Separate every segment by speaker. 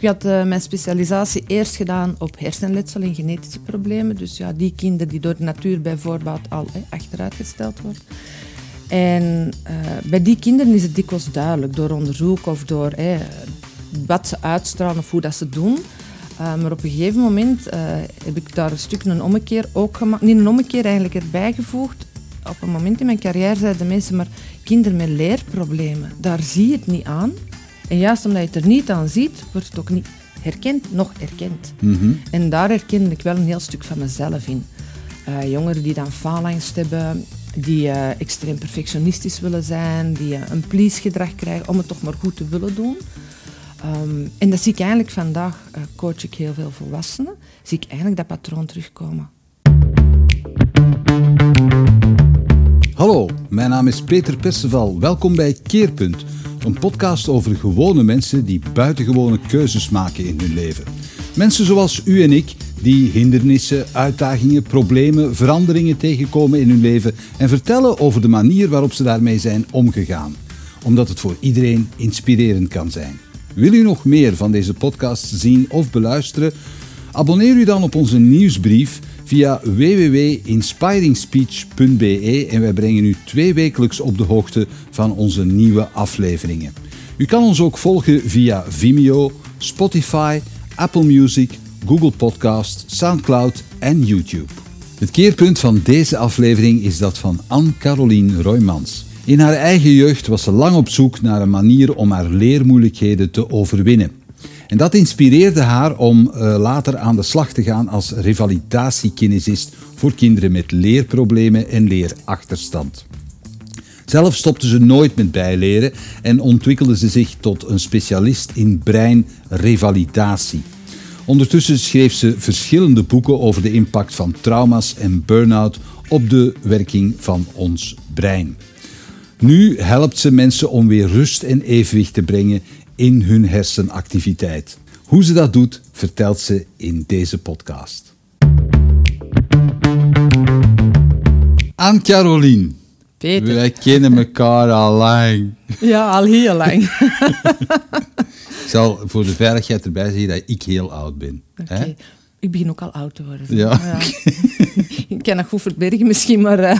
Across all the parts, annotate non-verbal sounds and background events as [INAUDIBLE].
Speaker 1: ik had uh, mijn specialisatie eerst gedaan op hersenletsel en genetische problemen. Dus ja, die kinderen die door de natuur bijvoorbeeld al hè, achteruitgesteld worden. En uh, bij die kinderen is het dikwijls duidelijk door onderzoek of door wat ze uitstralen of hoe dat ze doen. Uh, maar op een gegeven moment heb ik daar een stuk een ommekeer ook gemaakt. Niet een ommekeer eigenlijk erbij gevoegd. Op een moment in mijn carrière zeiden mensen, maar kinderen met leerproblemen, daar zie je het niet aan. En juist omdat je het er niet aan ziet, wordt het ook niet herkend, nog erkend.
Speaker 2: Mhm.
Speaker 1: En daar herkende ik wel een heel stuk van mezelf in. Uh, jongeren die dan faalangst hebben, die uh, extreem perfectionistisch willen zijn, die uh, een please-gedrag krijgen om het toch maar goed te willen doen. Um, en dat zie ik eigenlijk vandaag, coach ik heel veel volwassenen, zie ik eigenlijk dat patroon terugkomen.
Speaker 2: Hallo, mijn naam is Peter Perceval. Welkom bij Keerpunt, een podcast over gewone mensen die buitengewone keuzes maken in hun leven. Mensen zoals u en ik, die hindernissen, uitdagingen, problemen, veranderingen tegenkomen in hun leven en vertellen over de manier waarop ze daarmee zijn omgegaan. Omdat het voor iedereen inspirerend kan zijn. Wil u nog meer van deze podcast zien of beluisteren? Abonneer u dan op onze nieuwsbrief via www.inspiringspeech.be en wij brengen u twee wekelijks op de hoogte van onze nieuwe afleveringen. U kan ons ook volgen via Vimeo, Spotify, Apple Music, Google Podcast, SoundCloud en YouTube. Het keerpunt van deze aflevering is dat van Anne-Caroline Roymans. In haar eigen jeugd was ze lang op zoek naar een manier om haar leermoeilijkheden te overwinnen. En dat inspireerde haar om uh, later aan de slag te gaan als revalidatiekinesist voor kinderen met leerproblemen en leerachterstand. Zelf stopte ze nooit met bijleren en ontwikkelde ze zich tot een specialist in breinrevalidatie. Ondertussen schreef ze verschillende boeken over de impact van trauma's en burn-out op de werking van ons brein. Nu helpt ze mensen om weer rust en evenwicht te brengen in hun hersenactiviteit. Hoe ze dat doet, vertelt ze in deze podcast. Aan Caroline.
Speaker 1: Peter.
Speaker 2: Wij kennen elkaar al lang.
Speaker 1: Ja, al heel lang.
Speaker 2: ik [LAUGHS] [LAUGHS] zal voor de veiligheid erbij zeggen dat ik heel oud ben.
Speaker 1: Oké. Okay. Ik begin ook al oud te worden.
Speaker 2: Ja.
Speaker 1: ja. [LAUGHS] ik kan nog goed verbergen misschien, maar... Uh...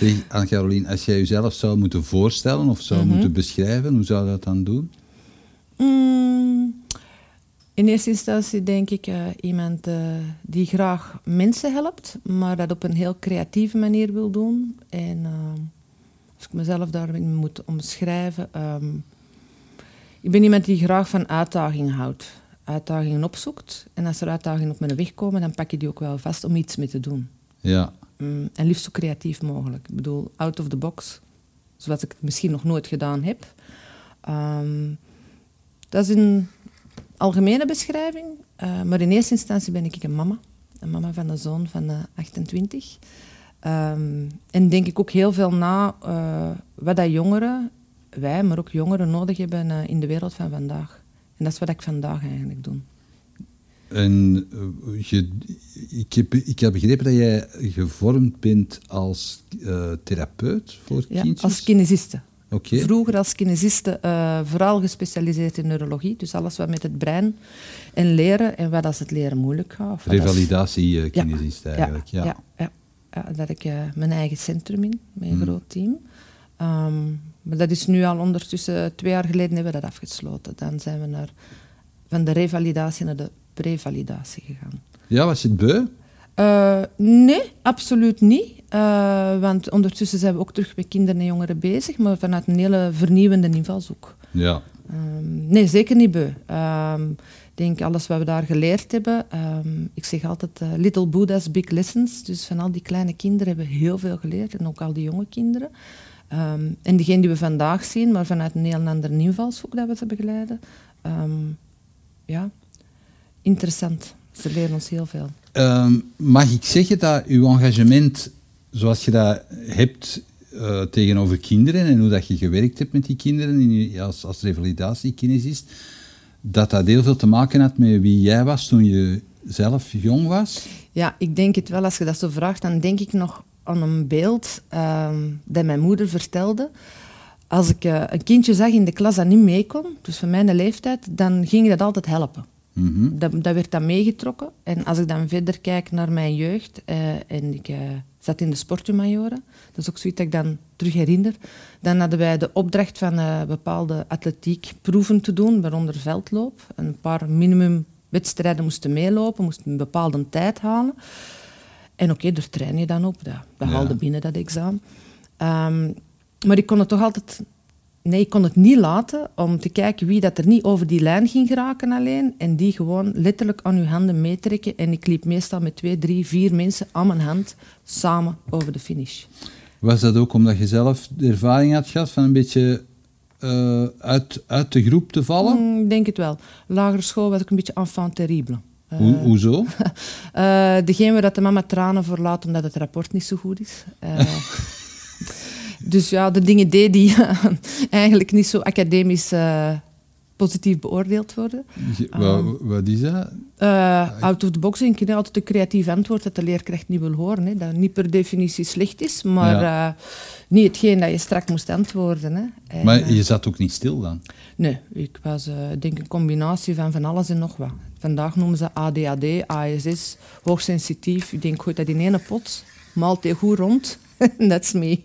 Speaker 2: Zeg, Anne-Caroline, als jij jezelf zou moeten voorstellen of zou
Speaker 1: Mhm.
Speaker 2: moeten beschrijven, hoe zou je dat dan doen?
Speaker 1: Mm, in eerste instantie denk ik uh, iemand uh, die graag mensen helpt, maar dat op een heel creatieve manier wil doen. En uh, als ik mezelf daarin moet omschrijven, um, ik ben iemand die graag van uitdagingen houdt. Uitdagingen opzoekt. En als er uitdagingen op mijn weg komen, dan pak je die ook wel vast om iets mee te doen.
Speaker 2: Ja.
Speaker 1: Um, en liefst zo creatief mogelijk. Ik bedoel, out of the box. Zoals ik het misschien nog nooit gedaan heb. Um, dat is een algemene beschrijving. Uh, maar in eerste instantie ben ik een mama. Een mama van een zoon van uh, 28. Um, en denk ik ook heel veel na uh, wat dat jongeren, wij, maar ook jongeren, nodig hebben in de wereld van vandaag. En dat is wat ik vandaag eigenlijk doe.
Speaker 2: En je, ik, heb, ik heb begrepen dat jij gevormd bent als therapeut voor
Speaker 1: ja,
Speaker 2: kindjes?
Speaker 1: als kinesiste.
Speaker 2: Okay.
Speaker 1: Vroeger als kinesiste uh, vooral gespecialiseerd in neurologie. Dus alles wat met het brein en leren en wat als het leren moeilijk gaat.
Speaker 2: Revalidatie-kinesist
Speaker 1: ja,
Speaker 2: eigenlijk, ja.
Speaker 1: Ja, ja, heb ik uh, mijn eigen centrum in, een
Speaker 2: Hmm.
Speaker 1: groot team. Um, maar dat is nu al ondertussen, twee jaar geleden hebben we dat afgesloten. Dan zijn we naar, van de revalidatie naar de prevalidatie gegaan.
Speaker 2: Ja, was je het beu?
Speaker 1: Nee, absoluut niet. Uh, want ondertussen zijn we ook terug met kinderen en jongeren bezig, maar vanuit een hele vernieuwende invalshoek.
Speaker 2: Ja.
Speaker 1: Um, nee, zeker niet beu. Um, ik denk alles wat we daar geleerd hebben. Um, ik zeg altijd uh, little Buddha's big lessons. Dus van al die kleine kinderen hebben we heel veel geleerd. En ook al die jonge kinderen. en diegene die we vandaag zien, maar vanuit een heel andere invalshoek dat we ze begeleiden. ja, interessant. Ze leren ons heel veel.
Speaker 2: Mag ik zeggen dat uw engagement, zoals je dat hebt uh, tegenover kinderen en hoe dat je gewerkt hebt met die kinderen in, als, als revalidatiekinesist, dat dat heel veel te maken had met wie jij was toen je zelf jong was?
Speaker 1: Ja, ik denk het wel. Als je dat zo vraagt, dan denk ik nog aan een beeld um, dat mijn moeder vertelde. als ik eh, een kindje zag in de klas dat niet mee kon, dus van mijn leeftijd, dan ging dat altijd helpen.
Speaker 2: Mhm.
Speaker 1: Dat, dat werd dan meegetrokken. En als ik dan verder kijk naar mijn jeugd, eh, en ik eh, zat in de sportjumajoren, dat is ook zoiets dat ik dan terug herinner, dan hadden wij de opdracht van eh, bepaalde atletiekproeven te doen, waaronder veldloop. Een paar minimumwedstrijden moesten meelopen, moesten een bepaalde tijd halen. En oké, daar train je dan op, dat, dat
Speaker 2: Ja.
Speaker 1: haalde binnen dat examen. Ehm, maar ik kon het toch altijd Nee, ik kon het niet laten om te kijken wie dat er niet over die lijn ging geraken alleen. En die gewoon letterlijk aan uw handen meetrekken. En ik liep meestal met twee, drie, vier mensen aan mijn hand samen over de finish.
Speaker 2: Was dat ook omdat je zelf de ervaring had gehad van een beetje eh, uit, uit de groep te vallen?
Speaker 1: Mm, Ik denk het wel. Lagere school was ik een beetje enfant terrible. Eh,
Speaker 2: Hoe, hoezo? [LAUGHS]
Speaker 1: eh, degene waar dat de mama tranen voor laat omdat het rapport niet zo goed is. [LAUGHS] Dus ja, de dingen deed die [LAUGHS] eigenlijk niet zo academisch eh, positief beoordeeld worden.
Speaker 2: Wat, wat is dat?
Speaker 1: Eh, out of the box denk ik altijd een creatief antwoord dat de leerkracht niet wil horen. Hè. Dat niet per definitie slecht is, maar eh, niet hetgeen dat je strak moest antwoorden. Hè. En,
Speaker 2: Maar je zat ook niet stil dan?
Speaker 1: nee, ik was denk een combinatie van van alles en nog wat. Vandaag noemen ze ADHD, ASS, hoogsensitief. Ik denk, gooi dat in één pot, maalt die goed rond. [LAUGHS] That's me.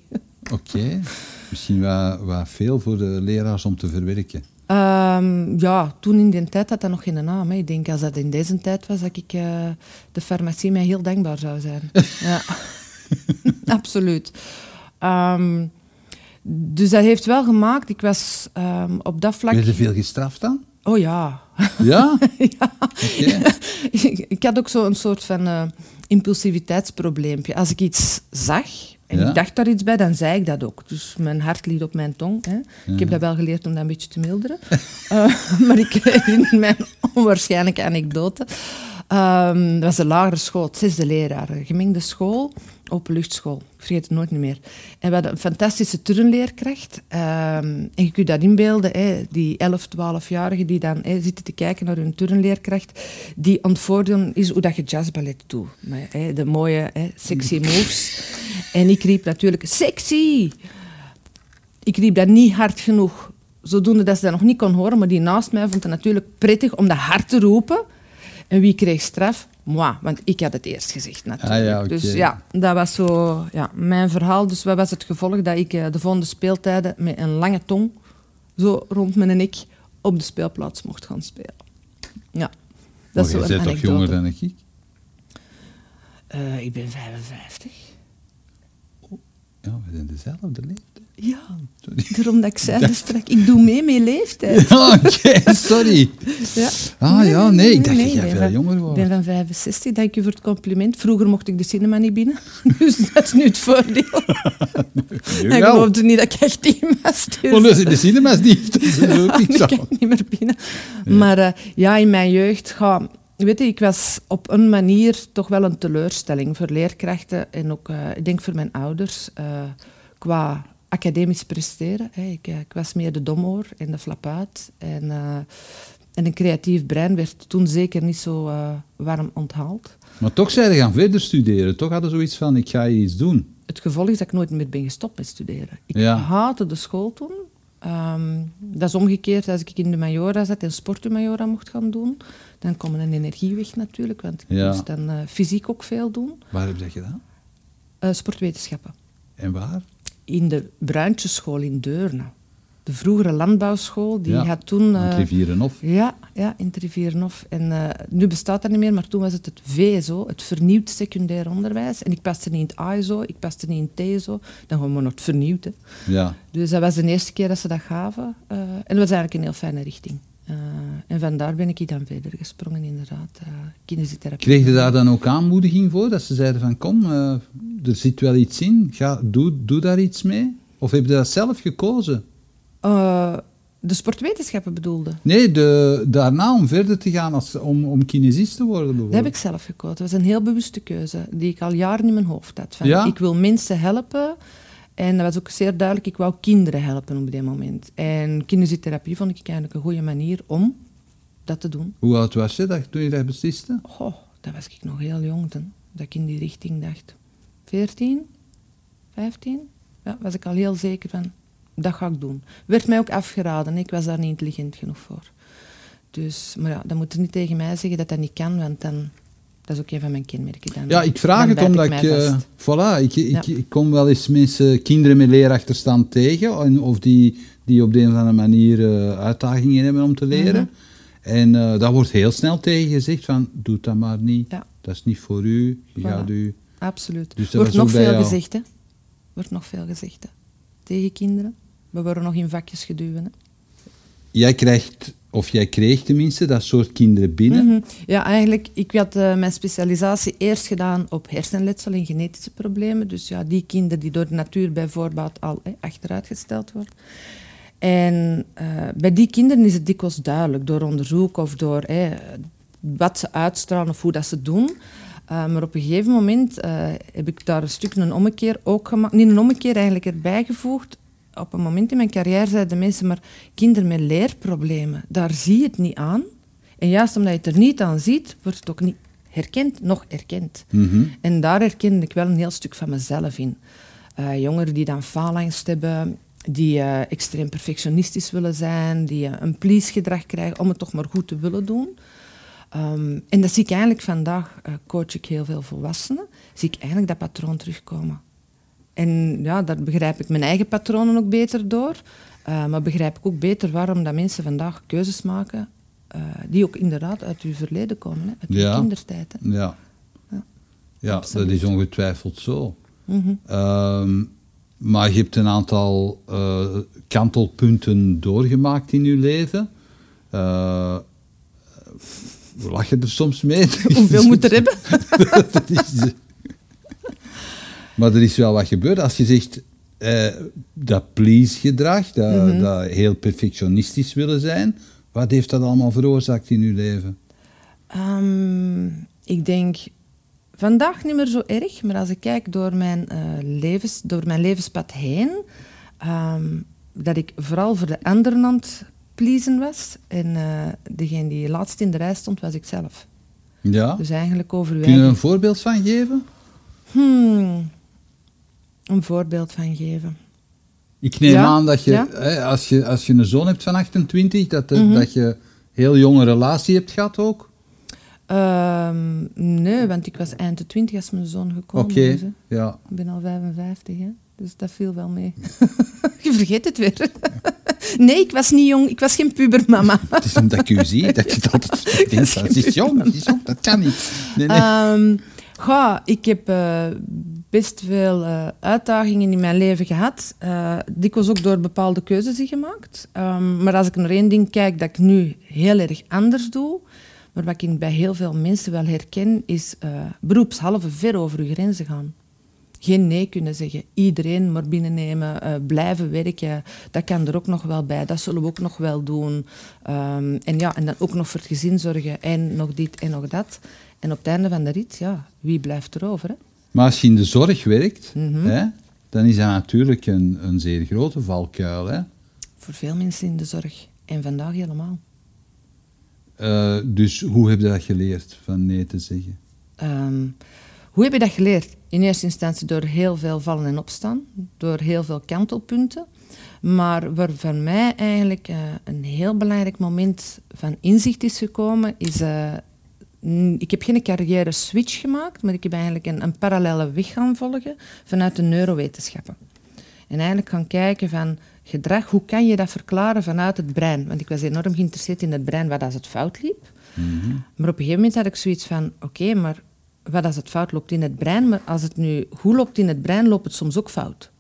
Speaker 2: Oké. Misschien wat, wat veel voor de leraars om te verwerken.
Speaker 1: Ehm, ja, toen in die tijd had dat nog geen naam. Hè. Ik denk als dat in deze tijd was, dat ik eh, de farmacie mij heel dankbaar zou zijn. [LAUGHS] ja, [LAUGHS] absoluut. Ehm, dus dat heeft wel gemaakt. Ik was ehm, op dat vlak.
Speaker 2: Werd je veel gestraft dan?
Speaker 1: Oh ja.
Speaker 2: Ja? [LAUGHS]
Speaker 1: ja. Ik had ook zo'n soort van eh, impulsiviteitsprobleempje. Als ik iets zag en
Speaker 2: Ja.
Speaker 1: ik dacht daar iets bij, dan zei ik dat ook. Dus mijn hart liet op mijn tong. Hè. Ik heb dat wel geleerd om dat een beetje te milderen. [LAUGHS] Eh, maar ik herinner mij een onwaarschijnlijke anekdote. Ehm, dat was de lagere school, het zesde leraar. Gemengde school, openluchtschool. Ik vergeet het nooit niet meer. En we hadden een fantastische turnleerkracht. Ehm, en je kunt dat inbeelden, hè, die 11, 12-jarigen die dan hè, zitten te kijken naar hun turnleerkracht, die voordoen is hoe dat je jazzballet doet. Met, hè, de mooie, hè, sexy moves. En ik riep natuurlijk, sexy! Ik riep dat niet hard genoeg, zodoende dat ze dat nog niet kon horen, maar die naast mij vond het natuurlijk prettig om dat hard te roepen. En wie kreeg straf? Moi, want ik had het eerst gezegd natuurlijk.
Speaker 2: Ah ja.
Speaker 1: Dus ja, dat was zo ja, mijn verhaal. Dus wat was het gevolg? Dat ik eh, de volgende speeltijden met een lange tong zo rond mijn nek op de speelplaats mocht gaan spelen. Ja, dat is zo
Speaker 2: bent toch jonger dan ik?
Speaker 1: Eh, ik ben 55.
Speaker 2: Ja, we zijn dezelfde leeftijd.
Speaker 1: Ja,
Speaker 2: Sorry.
Speaker 1: daarom dat ik zei [LAUGHS] dus straks, ik doe mee met leeftijd.
Speaker 2: Ja, oké, sorry.
Speaker 1: Ja.
Speaker 2: Ah ja, nee, ik dacht dat
Speaker 1: ik
Speaker 2: jij veel jonger
Speaker 1: Ik
Speaker 2: was.
Speaker 1: ben van 65, dank je voor het compliment. Vroeger mocht ik de cinema niet binnen, [LAUGHS] dus dat is nu het voordeel. [LAUGHS]
Speaker 2: Nu
Speaker 1: Ik geloofde niet dat ik echt tien was. Dus.
Speaker 2: Dus in de niet. Dat is ook niet zo.
Speaker 1: kan ik niet meer binnen. Maar eh, ja, in mijn jeugd, ga, weet je, ik was op een manier toch wel een teleurstelling voor leerkrachten en ook, eh, ik denk voor mijn ouders, eh, qua academisch presteren. Ik, eh, ik was meer de domoor en de flapaat. En, eh, en een creatief brein werd toen zeker niet zo eh, warm onthaald.
Speaker 2: Maar toch zijn ze gaan verder studeren. Toch hadden ze zoiets van, ik ga iets doen.
Speaker 1: Het gevolg is dat ik nooit meer ben gestopt met studeren. Ik
Speaker 2: Ja.
Speaker 1: haatte de school toen. Ehm, dat is omgekeerd als ik in de majora zat en sportmajora mocht gaan doen. Dan kwam een energie weg natuurlijk, want ik
Speaker 2: Ja.
Speaker 1: moest dan fysiek ook veel doen.
Speaker 2: Waar heb je dat gedaan?
Speaker 1: Sportwetenschappen.
Speaker 2: En waar?
Speaker 1: In de Bruintjeschool in Deurne. De vroegere landbouwschool, die
Speaker 2: Ja,
Speaker 1: had toen...
Speaker 2: Aan het
Speaker 1: eh,
Speaker 2: Rivierenhof.
Speaker 1: ja, ja, in het Rivierenhof. En eh, nu bestaat dat niet meer, maar toen was het het VSO, het vernieuwd secundair onderwijs. En ik paste niet in het ASO, ik paste niet in het TSO. Dan gewoon maar nog het vernieuwd. Hè.
Speaker 2: Ja.
Speaker 1: Dus dat was de eerste keer dat ze dat gaven. eh, en dat was eigenlijk een heel fijne richting. Eh, en vandaar ben ik hier dan verder gesprongen, inderdaad. eh kinesietherapie.
Speaker 2: Kreeg je daar dan ook aanmoediging voor? Dat ze zeiden van, kom, eh, er zit wel iets in. Ga, doe, doe daar iets mee. Of heb je dat zelf gekozen?
Speaker 1: De sportwetenschappen bedoelde.
Speaker 2: Nee, de, daarna om verder te gaan, als, om, om kinesist te worden
Speaker 1: Dat heb ik zelf gekozen. Dat was een heel bewuste keuze die ik al jaren in mijn hoofd had. Van,
Speaker 2: Ja?
Speaker 1: Ik wil mensen helpen. En dat was ook zeer duidelijk, ik wou kinderen helpen op dit moment. En kinesietherapie vond ik eigenlijk een goede manier om dat te doen.
Speaker 2: Hoe oud was je dat, toen je dat besliste?
Speaker 1: Goh, dat was ik nog heel jong toen. Dat ik in die richting dacht. 14, 15? Ja, was ik al heel zeker van, dat ga ik doen. Werd mij ook afgeraden, ik was daar niet intelligent genoeg voor. Dus, maar ja, dan moet je niet tegen mij zeggen dat dat niet kan, want dan, dat is ook een van mijn kenmerken. Dan,
Speaker 2: Ja, ik vraag het omdat
Speaker 1: ik
Speaker 2: eh, voilà, ik, ik,
Speaker 1: Ja.
Speaker 2: ik kom wel eens mensen, kinderen met leerachterstand tegen, en- of die, die op de een of andere manier eh, uitdagingen hebben om te leren.
Speaker 1: Mhm.
Speaker 2: En eh daar wordt heel snel tegen gezegd van, doe dat maar niet.
Speaker 1: Ja.
Speaker 2: Dat is niet voor u. Je
Speaker 1: Voilà.
Speaker 2: gaat u...
Speaker 1: Absoluut.
Speaker 2: Dus dat
Speaker 1: wordt nog veel
Speaker 2: jou.
Speaker 1: gezegd, hè. Wordt nog veel gezegd, hè. Tegen kinderen. We worden nog in vakjes geduwd, hè.
Speaker 2: Jij krijgt, of jij kreeg tenminste, dat soort kinderen binnen.
Speaker 1: Mhm. Ja, eigenlijk, ik had eh, mijn specialisatie eerst gedaan op hersenletsel en genetische problemen. Dus ja, die kinderen die door de natuur bijvoorbeeld al hè, achteruitgesteld worden. En eh, bij die kinderen is het dikwijls duidelijk, door onderzoek of door wat ze uitstralen of hoe dat ze doen. Eh, maar op een gegeven moment heb ik daar een stuk een ommekeer ook gemaakt. Niet een ommekeer eigenlijk erbij gevoegd. Op een moment in mijn carrière zeiden mensen, maar kinderen met leerproblemen, daar zie je het niet aan. En juist omdat je het er niet aan ziet, wordt het ook niet herkend, nog erkend.
Speaker 2: Mhm.
Speaker 1: En daar herkende ik wel een heel stuk van mezelf in. Eh, jongeren die dan faalangst hebben, die eh, extreem perfectionistisch willen zijn, die eh, een please-gedrag krijgen om het toch maar goed te willen doen. Ehm, en dat zie ik eigenlijk vandaag, coach ik heel veel volwassenen, zie ik eigenlijk dat patroon terugkomen. En ja, daar begrijp ik mijn eigen patronen ook beter door. eh, maar begrijp ik ook beter waarom dat mensen vandaag keuzes maken eh, die ook inderdaad uit uw verleden komen, hè, uit
Speaker 2: Ja.
Speaker 1: uw kindertijd. Hè.
Speaker 2: Ja.
Speaker 1: Ja.
Speaker 2: Ja, dat is ongetwijfeld zo.
Speaker 1: Mhm.
Speaker 2: Ehm, maar je hebt een aantal eh, kantelpunten doorgemaakt in je leven. Eh we lachen er soms mee. [LAUGHS]
Speaker 1: Hoeveel moet er [LAUGHS] hebben?
Speaker 2: Dat is- maar er is wel wat gebeurd. Als je zegt eh, dat please-gedrag, dat,
Speaker 1: Mhm.
Speaker 2: dat heel perfectionistisch willen zijn, wat heeft dat allemaal veroorzaakt in je leven?
Speaker 1: Ehm, ik denk vandaag niet meer zo erg, maar als ik kijk door mijn, eh, levens, door mijn levenspad heen, ehm, dat ik vooral voor de anderen aan het pleasen was. En eh, degene die laatst in de rij stond, was ik zelf.
Speaker 2: Ja?
Speaker 1: Dus eigenlijk uw
Speaker 2: Kun je er een voorbeeld van geven?
Speaker 1: Hmm, een voorbeeld van geven.
Speaker 2: Ik neem
Speaker 1: Ja,
Speaker 2: aan dat je,
Speaker 1: ja.
Speaker 2: hè, als je, als je een zoon hebt van 28, dat, de-
Speaker 1: Mhm.
Speaker 2: dat je heel jonge relatie hebt gehad ook.
Speaker 1: Ehm, nee, want ik was eind de twintig als mijn zoon gekomen
Speaker 2: Oké,
Speaker 1: is. hè.
Speaker 2: ja.
Speaker 1: Ik ben al 55, hè? dus dat viel wel mee. [LAUGHS] je vergeet het weer. [LAUGHS] nee, ik was niet jong, ik was geen pubermama. [LAUGHS]
Speaker 2: Het is omdat ik u zie, dat je altijd denkt, dat is jong, dat is jong, dat kan niet. Nee, nee.
Speaker 1: Ehm, goh, ik heb eh, best veel eh, uitdagingen in mijn leven gehad. Eh dikwijls ook door bepaalde keuzes die gemaakt. Ehm, maar als ik naar één ding kijk dat ik nu heel erg anders doe, maar wat ik bij heel veel mensen wel herken, is eh beroepshalve ver over uw grenzen gaan. Geen nee kunnen zeggen. Iedereen maar binnennemen, blijven werken. Dat kan er ook nog wel bij. Dat zullen we ook nog wel doen. Ehm, en, ja, en dan ook nog voor het gezin zorgen. En nog dit en nog dat. En op het einde van de rit, ja, wie blijft er over? Hè?
Speaker 2: Maar als je in de zorg werkt,
Speaker 1: Mhm.
Speaker 2: hè, dan is dat natuurlijk een, een zeer grote valkuil. Hè.
Speaker 1: Voor veel mensen in de zorg. En vandaag helemaal.
Speaker 2: Eh, dus hoe heb je dat geleerd, van nee te zeggen?
Speaker 1: Ehm, hoe heb je dat geleerd? In eerste instantie door heel veel vallen en opstaan, door heel veel kantelpunten. Maar waar voor mij eigenlijk eh, een heel belangrijk moment van inzicht is gekomen, is. eh, ik heb geen carrière switch gemaakt, maar ik heb eigenlijk een, een parallele weg gaan volgen vanuit de neurowetenschappen. En eigenlijk gaan kijken van gedrag, hoe kan je dat verklaren vanuit het brein? Want ik was enorm geïnteresseerd in het brein, wat als het fout liep. Maar op een gegeven moment had ik zoiets van, oké, maar wat als het fout loopt in het brein, maar als het nu goed loopt in het brein, loopt het soms ook fout.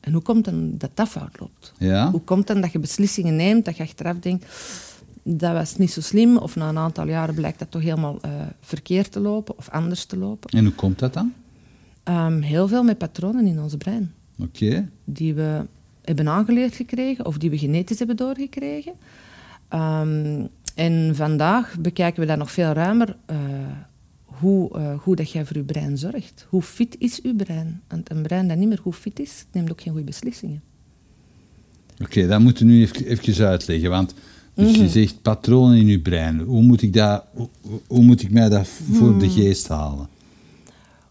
Speaker 1: En hoe komt dan dat dat fout loopt?
Speaker 2: Ja?
Speaker 1: Hoe komt dan dat je beslissingen neemt, dat je achteraf denkt, dat was niet zo slim, of na een aantal jaren blijkt dat toch helemaal eh, verkeerd te lopen of anders te lopen?
Speaker 2: En hoe komt dat dan?
Speaker 1: Ehm, heel veel met patronen in ons brein
Speaker 2: Oké.
Speaker 1: die we hebben aangeleerd gekregen of die we genetisch hebben doorgekregen. Ehm, en vandaag bekijken we dat nog veel ruimer, eh, hoe, eh, hoe dat jij voor je brein zorgt. Hoe fit is je brein? Want een brein dat niet meer goed fit is, neemt ook geen goede beslissingen.
Speaker 2: Oké, dat moeten we nu even, even uitleggen. Want dus
Speaker 1: Mhm.
Speaker 2: je zegt patronen in je brein. Hoe moet ik, dat, hoe, hoe moet ik mij dat voor
Speaker 1: Hmm.
Speaker 2: de geest halen?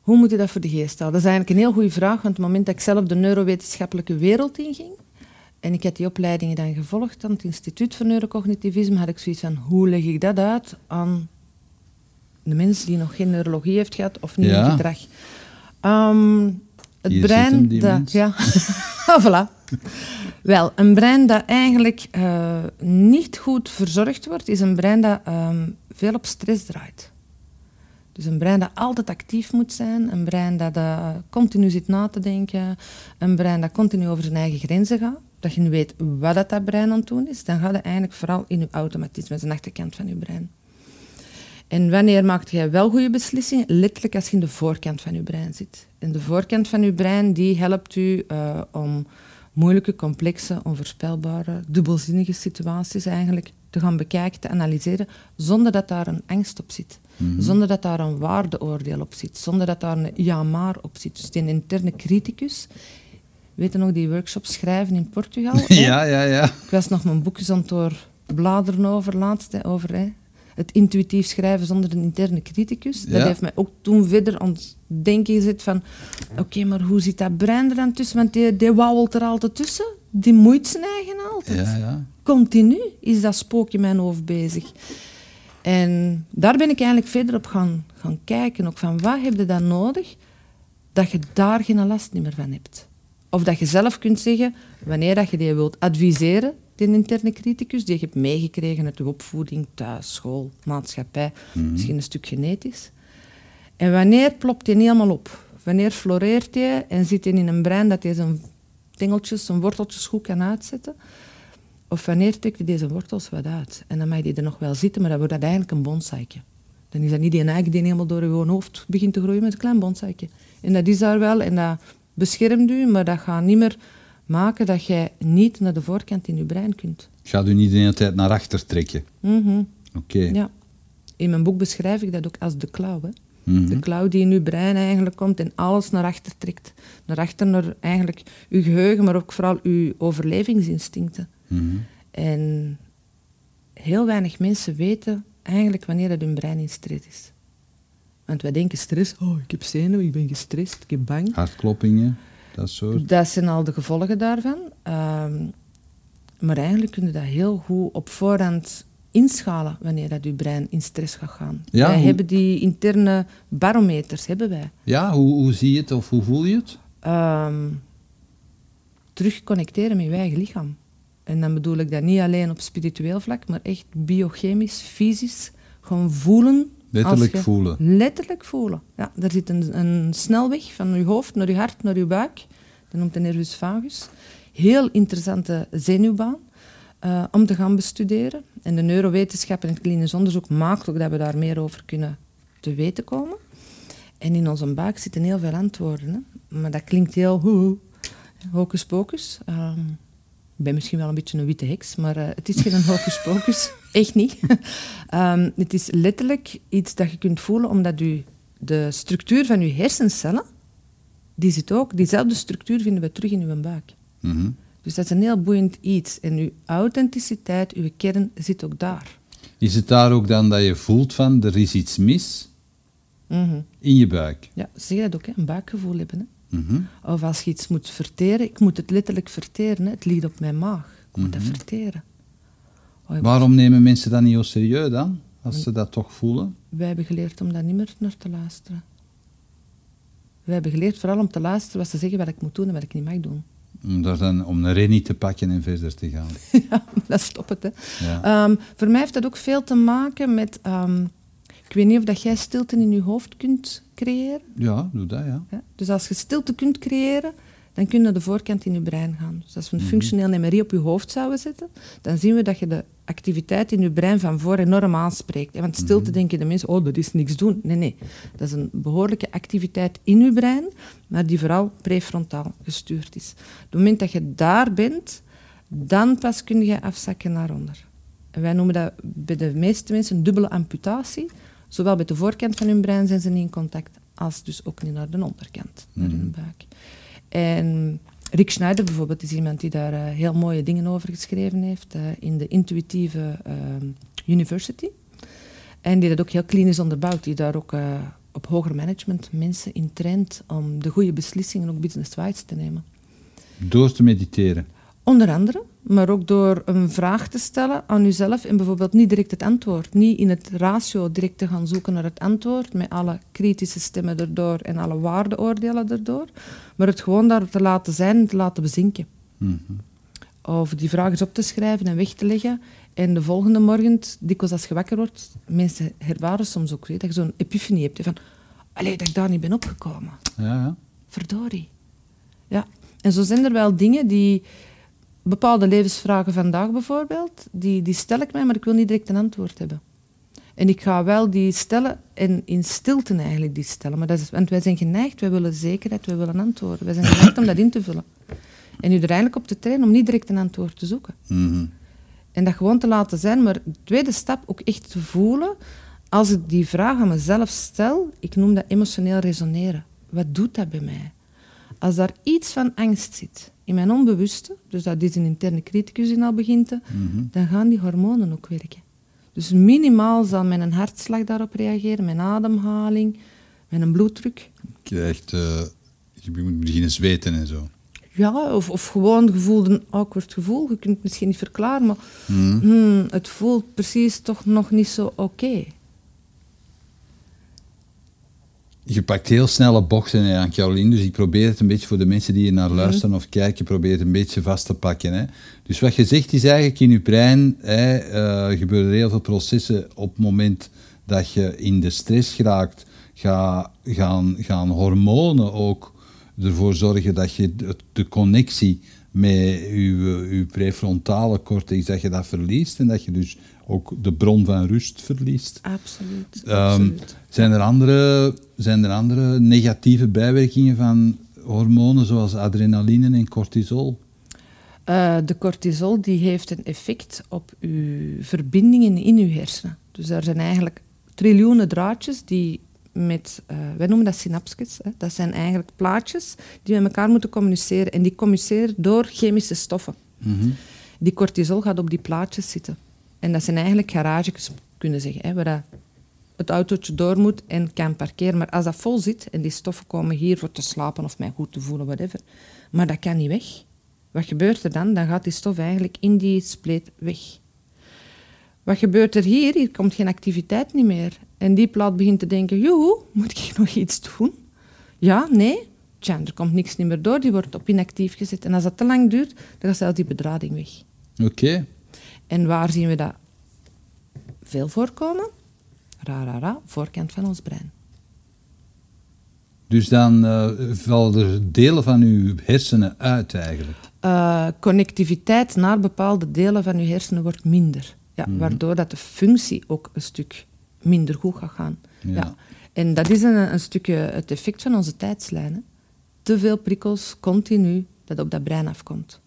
Speaker 1: Hoe moet je dat voor de geest houden? Dat is eigenlijk een heel goede vraag, want op het moment dat ik zelf de neurowetenschappelijke wereld inging, En ik heb die opleidingen dan gevolgd aan het Instituut voor Neurocognitivisme. Had ik zoiets van, hoe leg ik dat uit aan de mens die nog geen neurologie heeft gehad of niet
Speaker 2: Ja.
Speaker 1: gedrag? Ehm, het
Speaker 2: Hier
Speaker 1: brein...
Speaker 2: hem,
Speaker 1: dat, ja, [LAUGHS] Ah, voilà. Wel, een brein dat eigenlijk eh, niet goed verzorgd wordt, is een brein dat ehm, veel op stress draait. Dus een brein dat altijd actief moet zijn, een brein dat eh, continu zit na te denken, een brein dat continu over zijn eigen grenzen gaat. Dat je nu weet wat dat, dat brein aan het doen is, dan gaat het eigenlijk vooral in je automatisme, de achterkant van je brein. En wanneer maakt jij wel goede beslissingen? Letterlijk als je in de voorkant van je brein zit. En de voorkant van je brein die helpt u eh, om moeilijke, complexe, onvoorspelbare, dubbelzinnige situaties eigenlijk te gaan bekijken, te analyseren, zonder dat daar een angst op zit. Zonder dat daar een waardeoordeel op zit. Zonder dat daar een ja-maar op zit. Dus die interne criticus. Weet je nog die workshop schrijven in Portugal? [LAUGHS] hè?
Speaker 2: Ja, ja, ja.
Speaker 1: Ik was nog mijn boekjes aan het doorbladeren over laatst, hè, over hè, het intuïtief schrijven zonder een interne criticus. Dat heeft mij ook toen verder aan het denken gezet van, oké, maar hoe zit dat brein er dan tussen? Want die, die wauwelt er altijd tussen. Die moeit zijn eigen altijd.
Speaker 2: ja, ja.
Speaker 1: Continu is dat spook in mijn hoofd bezig. En daar ben ik eigenlijk verder op gaan, gaan kijken. Ook van, wat heb je dan nodig dat je daar geen last meer van hebt? Of dat je zelf kunt zeggen, wanneer dat je die wilt adviseren, die interne criticus, die je hebt meegekregen uit je opvoeding, thuis, school, maatschappij, misschien een stuk genetisch. En wanneer plopt die helemaal op? Wanneer floreert die en zit hij in een brein dat hij zijn tingeltjes, zijn worteltjes goed kan uitzetten? Of wanneer trekt hij deze wortels wat uit? En dan mag die er nog wel zitten, maar dan wordt dat eigenlijk een bonsaikje. Dan is dat niet die eigen die helemaal door je hoofd begint te groeien, maar een klein bonsaikje. En dat is daar wel en dat beschermt u, maar dat gaat niet meer maken dat jij niet naar de voorkant in je brein kunt.
Speaker 2: Gaat u niet de hele tijd naar achter trekken.
Speaker 1: Mhm.
Speaker 2: Oké.
Speaker 1: Ja. In mijn boek beschrijf ik dat ook als de klauw. Hè?
Speaker 2: Mhm.
Speaker 1: De klauw die in uw brein eigenlijk komt en alles naar achter trekt. Naar achter, naar eigenlijk uw geheugen, maar ook vooral uw overlevingsinstincten.
Speaker 2: Mhm.
Speaker 1: En heel weinig mensen weten eigenlijk wanneer dat hun brein in stress is. Want wij denken stress, oh, ik heb zenuwen, ik ben gestrest, ik ben bang.
Speaker 2: Hartkloppingen, dat soort.
Speaker 1: Dat zijn al de gevolgen daarvan. Ehm, maar eigenlijk kun je dat heel goed op voorhand inschalen wanneer dat je brein in stress gaat gaan.
Speaker 2: Ja,
Speaker 1: wij
Speaker 2: hoe-
Speaker 1: hebben die interne barometers, hebben wij.
Speaker 2: Ja, hoe, hoe zie je het of hoe voel je het?
Speaker 1: Ehm, terug connecteren met je eigen lichaam. En dan bedoel ik dat niet alleen op spiritueel vlak, maar echt biochemisch, fysisch. Gewoon voelen.
Speaker 2: Letterlijk voelen.
Speaker 1: Letterlijk voelen. Ja, er zit een, een snelweg van je hoofd naar je hart, naar je buik. Dat noemt de nervus vagus. Heel interessante zenuwbaan eh, om te gaan bestuderen. En de neurowetenschap en het klinisch onderzoek maakt ook dat we daar meer over kunnen te weten komen. En in onze buik zitten heel veel antwoorden. Hè? Maar dat klinkt heel hoe, hocus pocus. Ehm, ik ben misschien wel een beetje een witte heks, maar eh, het is geen [LAUGHS] hocus pocus. Echt niet. [LAUGHS] Ehm, het is letterlijk iets dat je kunt voelen, omdat u de structuur van uw hersencellen, die zit ook, diezelfde structuur vinden we terug in uw buik.
Speaker 2: Mhm.
Speaker 1: Dus dat is een heel boeiend iets. En uw authenticiteit, uw kern, zit ook daar.
Speaker 2: Is het daar ook dan dat je voelt van er is iets mis
Speaker 1: Mhm.
Speaker 2: in je buik?
Speaker 1: Ja, zeg dat ook, hè? een buikgevoel hebben. Hè?
Speaker 2: Mhm.
Speaker 1: Of als je iets moet verteren, ik moet het letterlijk verteren. Hè? Het ligt op mijn maag. Ik moet dat verteren.
Speaker 2: Waarom nemen mensen dat niet zo serieus dan? Als ze dat toch voelen?
Speaker 1: Wij hebben geleerd om daar niet meer naar te luisteren. Wij hebben geleerd vooral om te luisteren wat ze zeggen wat ik moet doen en wat ik niet mag doen.
Speaker 2: Om, daar dan, om een renie te pakken en verder te gaan. [LAUGHS]
Speaker 1: ja, dat stopt het. Hè.
Speaker 2: Ja.
Speaker 1: Ehm, voor mij heeft dat ook veel te maken met... ehm, ik weet niet of dat jij stilte in je hoofd kunt creëren.
Speaker 2: Ja, doe dat, ja.
Speaker 1: Ja? Dus als je stilte kunt creëren, dan kun je naar de voorkant in je brein gaan. Dus als we een functioneel MRI op je hoofd zouden zetten, dan zien we dat je de activiteit in je brein van voor enorm aanspreekt. Want stilte denken de mensen, oh, dat is niks doen. Nee, nee. Dat is een behoorlijke activiteit in je brein, maar die vooral prefrontaal gestuurd is. Op het moment dat je daar bent, dan pas kun je afzakken naar onder. En wij noemen dat bij de meeste mensen een dubbele amputatie. Zowel bij de voorkant van hun brein zijn ze niet in contact, als dus ook niet naar de onderkant, naar hun buik. En Rick Schneider bijvoorbeeld is iemand die daar eh, heel mooie dingen over geschreven heeft eh, in de Intuïtieve eh, University. En die dat ook heel klinisch onderbouwt, die daar ook op hoger management mensen in traint om de goede beslissingen ook business-wise te nemen.
Speaker 2: Door te mediteren.
Speaker 1: Onder andere, maar ook door een vraag te stellen aan uzelf en bijvoorbeeld niet direct het antwoord. Niet in het ratio direct te gaan zoeken naar het antwoord, met alle kritische stemmen erdoor en alle waardeoordelen erdoor, maar het gewoon daar te laten zijn en te laten bezinken.
Speaker 2: Mhm.
Speaker 1: Of die vraag eens op te schrijven en weg te leggen. En de volgende morgen, dikwijls als je wakker wordt, mensen herwaren soms ook dat je zo'n epiphanie hebt. hè, Van, allee, dat ik daar niet ben opgekomen.
Speaker 2: Ja, ja.
Speaker 1: Verdorie. Ja, en zo zijn er wel dingen die... Bepaalde levensvragen vandaag bijvoorbeeld, die, die stel ik mij, maar ik wil niet direct een antwoord hebben. En ik ga wel die stellen, en in stilte eigenlijk die stellen. Maar dat is, want wij zijn geneigd, wij willen zekerheid, wij willen antwoorden. Wij zijn geneigd om dat in te vullen. En u er eigenlijk op te trainen om niet direct een antwoord te zoeken.
Speaker 2: Mhm.
Speaker 1: En dat gewoon te laten zijn, maar de tweede stap ook echt te voelen. Als ik die vraag aan mezelf stel, ik noem dat emotioneel resoneren. Wat doet dat bij mij? Als daar iets van angst zit in mijn onbewuste, dus dat is een interne criticus in al begint, te, dan gaan die hormonen ook werken. Dus minimaal zal mijn hartslag daarop reageren, mijn ademhaling, mijn bloeddruk.
Speaker 2: Krijgt, eh, je moet beginnen zweten en zo.
Speaker 1: Ja, of, of gewoon gevoel, een awkward gevoel. Je kunt het misschien niet verklaren, maar hmm, het voelt precies toch nog niet zo oké.
Speaker 2: Je pakt heel snelle bochten hè, aan Caroline, dus ik probeer het een beetje voor de mensen die hier naar luisteren of kijken, probeer het een beetje vast te pakken. Hè. Dus wat je zegt is eigenlijk in je brein hè, eh, gebeuren heel veel processen op het moment dat je in de stress geraakt, ga, gaan, gaan hormonen ook ervoor zorgen dat je de, de connectie met je, je prefrontale cortex, dat je dat verliest en dat je dus ook de bron van rust verliest.
Speaker 1: Absoluut.
Speaker 2: Ehm,
Speaker 1: absoluut.
Speaker 2: zijn, er andere, zijn er andere negatieve bijwerkingen van hormonen zoals adrenaline en cortisol?
Speaker 1: Eh, de cortisol die heeft een effect op uw verbindingen in uw hersenen. Dus er zijn eigenlijk triljoenen draadjes die met, eh, wij noemen dat synapsjes, hè. dat zijn eigenlijk plaatjes die met elkaar moeten communiceren. En die communiceren door chemische stoffen. Die cortisol gaat op die plaatjes zitten. En dat zijn eigenlijk garages, kunnen zeggen, hè, waar dat het autootje door moet en kan parkeren. Maar als dat vol zit en die stoffen komen hier voor te slapen of mij goed te voelen, whatever, maar dat kan niet weg. Wat gebeurt er dan? Dan gaat die stof eigenlijk in die spleet weg. Wat gebeurt er hier? Hier komt geen activiteit niet meer. En die plaat begint te denken, joehoe, moet ik nog [LAUGHS] iets doen? Ja, nee. Tja, er komt niks niet meer door, die wordt op inactief gezet. En als dat te lang duurt, dan gaat zelfs die bedrading weg.
Speaker 2: Oké.
Speaker 1: En waar zien we dat veel voorkomen? Ra, ra, ra, voorkant van ons brein.
Speaker 2: Dus dan eh, vallen er delen van uw hersenen uit eigenlijk.
Speaker 1: Eh, connectiviteit naar bepaalde delen van je hersenen wordt minder. Ja, Waardoor dat de functie ook een stuk minder goed gaat gaan.
Speaker 2: Ja.
Speaker 1: En dat is een, een stukje het effect van onze tijdslijn. hè. Te veel prikkels, continu, dat op dat brein afkomt.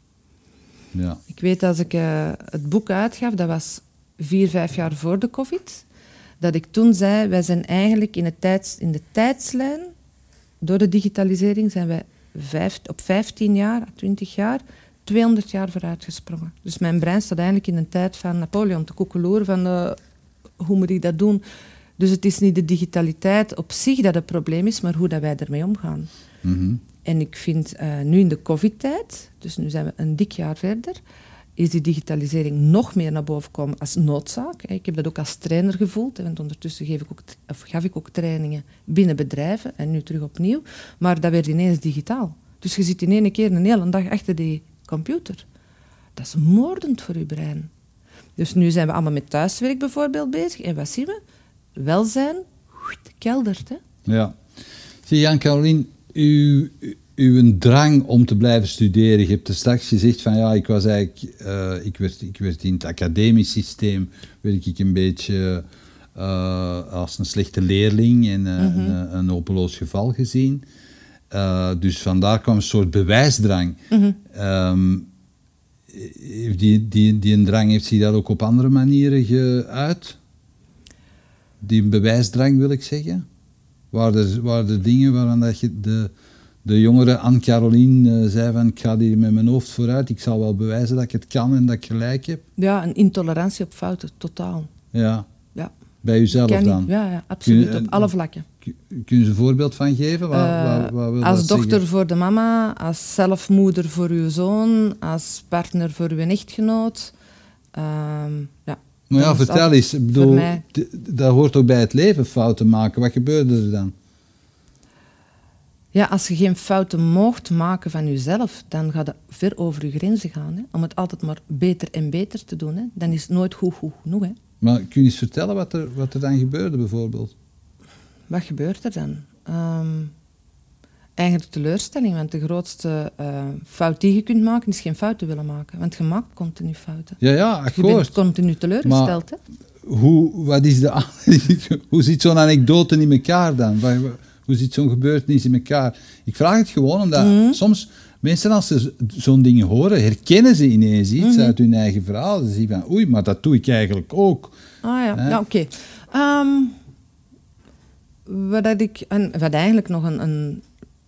Speaker 2: Ja.
Speaker 1: Ik weet als ik eh, het boek uitgaf, dat was vier, vijf jaar voor de covid, dat ik toen zei, wij zijn eigenlijk in, het tijds, in de tijdslijn, door de digitalisering zijn wij vijf, op 15 jaar, 20 jaar, 200 jaar vooruitgesprongen. Dus mijn brein staat eigenlijk in een tijd van Napoleon te koekeloeren van eh, hoe moet ik dat doen. Dus het is niet de digitaliteit op zich dat het probleem is, maar hoe dat wij ermee omgaan.
Speaker 2: Mhm.
Speaker 1: En ik vind eh, nu in de covid-tijd, dus nu zijn we een dik jaar verder, is die digitalisering nog meer naar boven gekomen als noodzaak. Ik heb dat ook als trainer gevoeld, want ondertussen geef ik ook, of gaf ik ook trainingen binnen bedrijven en nu terug opnieuw. Maar dat werd ineens digitaal. Dus je zit in één keer een hele dag achter die computer. Dat is moordend voor je brein. Dus nu zijn we allemaal met thuiswerk bijvoorbeeld bezig. En wat zien we? Welzijn, keldert. Hè?
Speaker 2: Ja. Zie Jan Carolien, uw, uw drang om te blijven studeren. Je hebt er straks gezegd van ja, ik was eigenlijk, eh, ik, werd, ik werd in het academisch systeem, werd ik een beetje eh, als een slechte leerling en eh, een, een hopeloos geval gezien. Dus vandaar kwam een soort bewijsdrang. Heeft die, die, die drang heeft zich dat ook op andere manieren geuit? Die bewijsdrang wil ik zeggen? Waren er, waren er dingen waarvan dat je de, de jongere Anne-Caroline eh, zei van ik ga hier met mijn hoofd vooruit, ik zal wel bewijzen dat ik het kan en dat ik gelijk heb?
Speaker 1: Ja, een intolerantie op fouten, totaal.
Speaker 2: Ja,
Speaker 1: Ja.
Speaker 2: bij
Speaker 1: Ken
Speaker 2: dan?
Speaker 1: Ja, ja absoluut,
Speaker 2: Kun je-
Speaker 1: op alle vlakken.
Speaker 2: Kun je een voorbeeld van geven?
Speaker 1: Uh,
Speaker 2: wil
Speaker 1: als dochter
Speaker 2: zeggen?
Speaker 1: voor de mama, als zelfmoeder voor uw zoon, als partner voor uw echtgenoot. Ehm, ja.
Speaker 2: Maar ja, vertel eens. Ik bedoel,
Speaker 1: mij-
Speaker 2: dat hoort ook bij het leven, fouten maken. Wat gebeurde er dan?
Speaker 1: ja, als je geen fouten mocht maken van jezelf, dan gaat het ver over je grenzen gaan. Hè? Om het altijd maar beter en beter te doen. Hè? Dan is het nooit goed, goed genoeg. Hè?
Speaker 2: Maar kun je eens vertellen wat er, wat er dan gebeurde, bijvoorbeeld?
Speaker 1: Wat gebeurt er dan? Ehm, eigenlijk teleurstelling, want de grootste eh, fout die je kunt maken is geen fouten willen maken. Want je maakt continu fouten.
Speaker 2: Ja, ja,
Speaker 1: Je bent
Speaker 2: akkoord.
Speaker 1: continu teleurgesteld. Hè?
Speaker 2: Hoe, wat is de, [LAUGHS] hoe zit zo'n anekdote in elkaar dan? Hoe zit zo'n gebeurtenis in elkaar? Ik vraag het gewoon omdat
Speaker 1: Mhm.
Speaker 2: soms mensen als ze zo'n dingen horen, herkennen ze ineens iets
Speaker 1: Mhm.
Speaker 2: uit hun eigen verhaal. Ze zien van, oei, maar dat doe ik eigenlijk ook.
Speaker 1: Ah ja, ja oké. Ehm, wat, ik, en wat eigenlijk nog een, een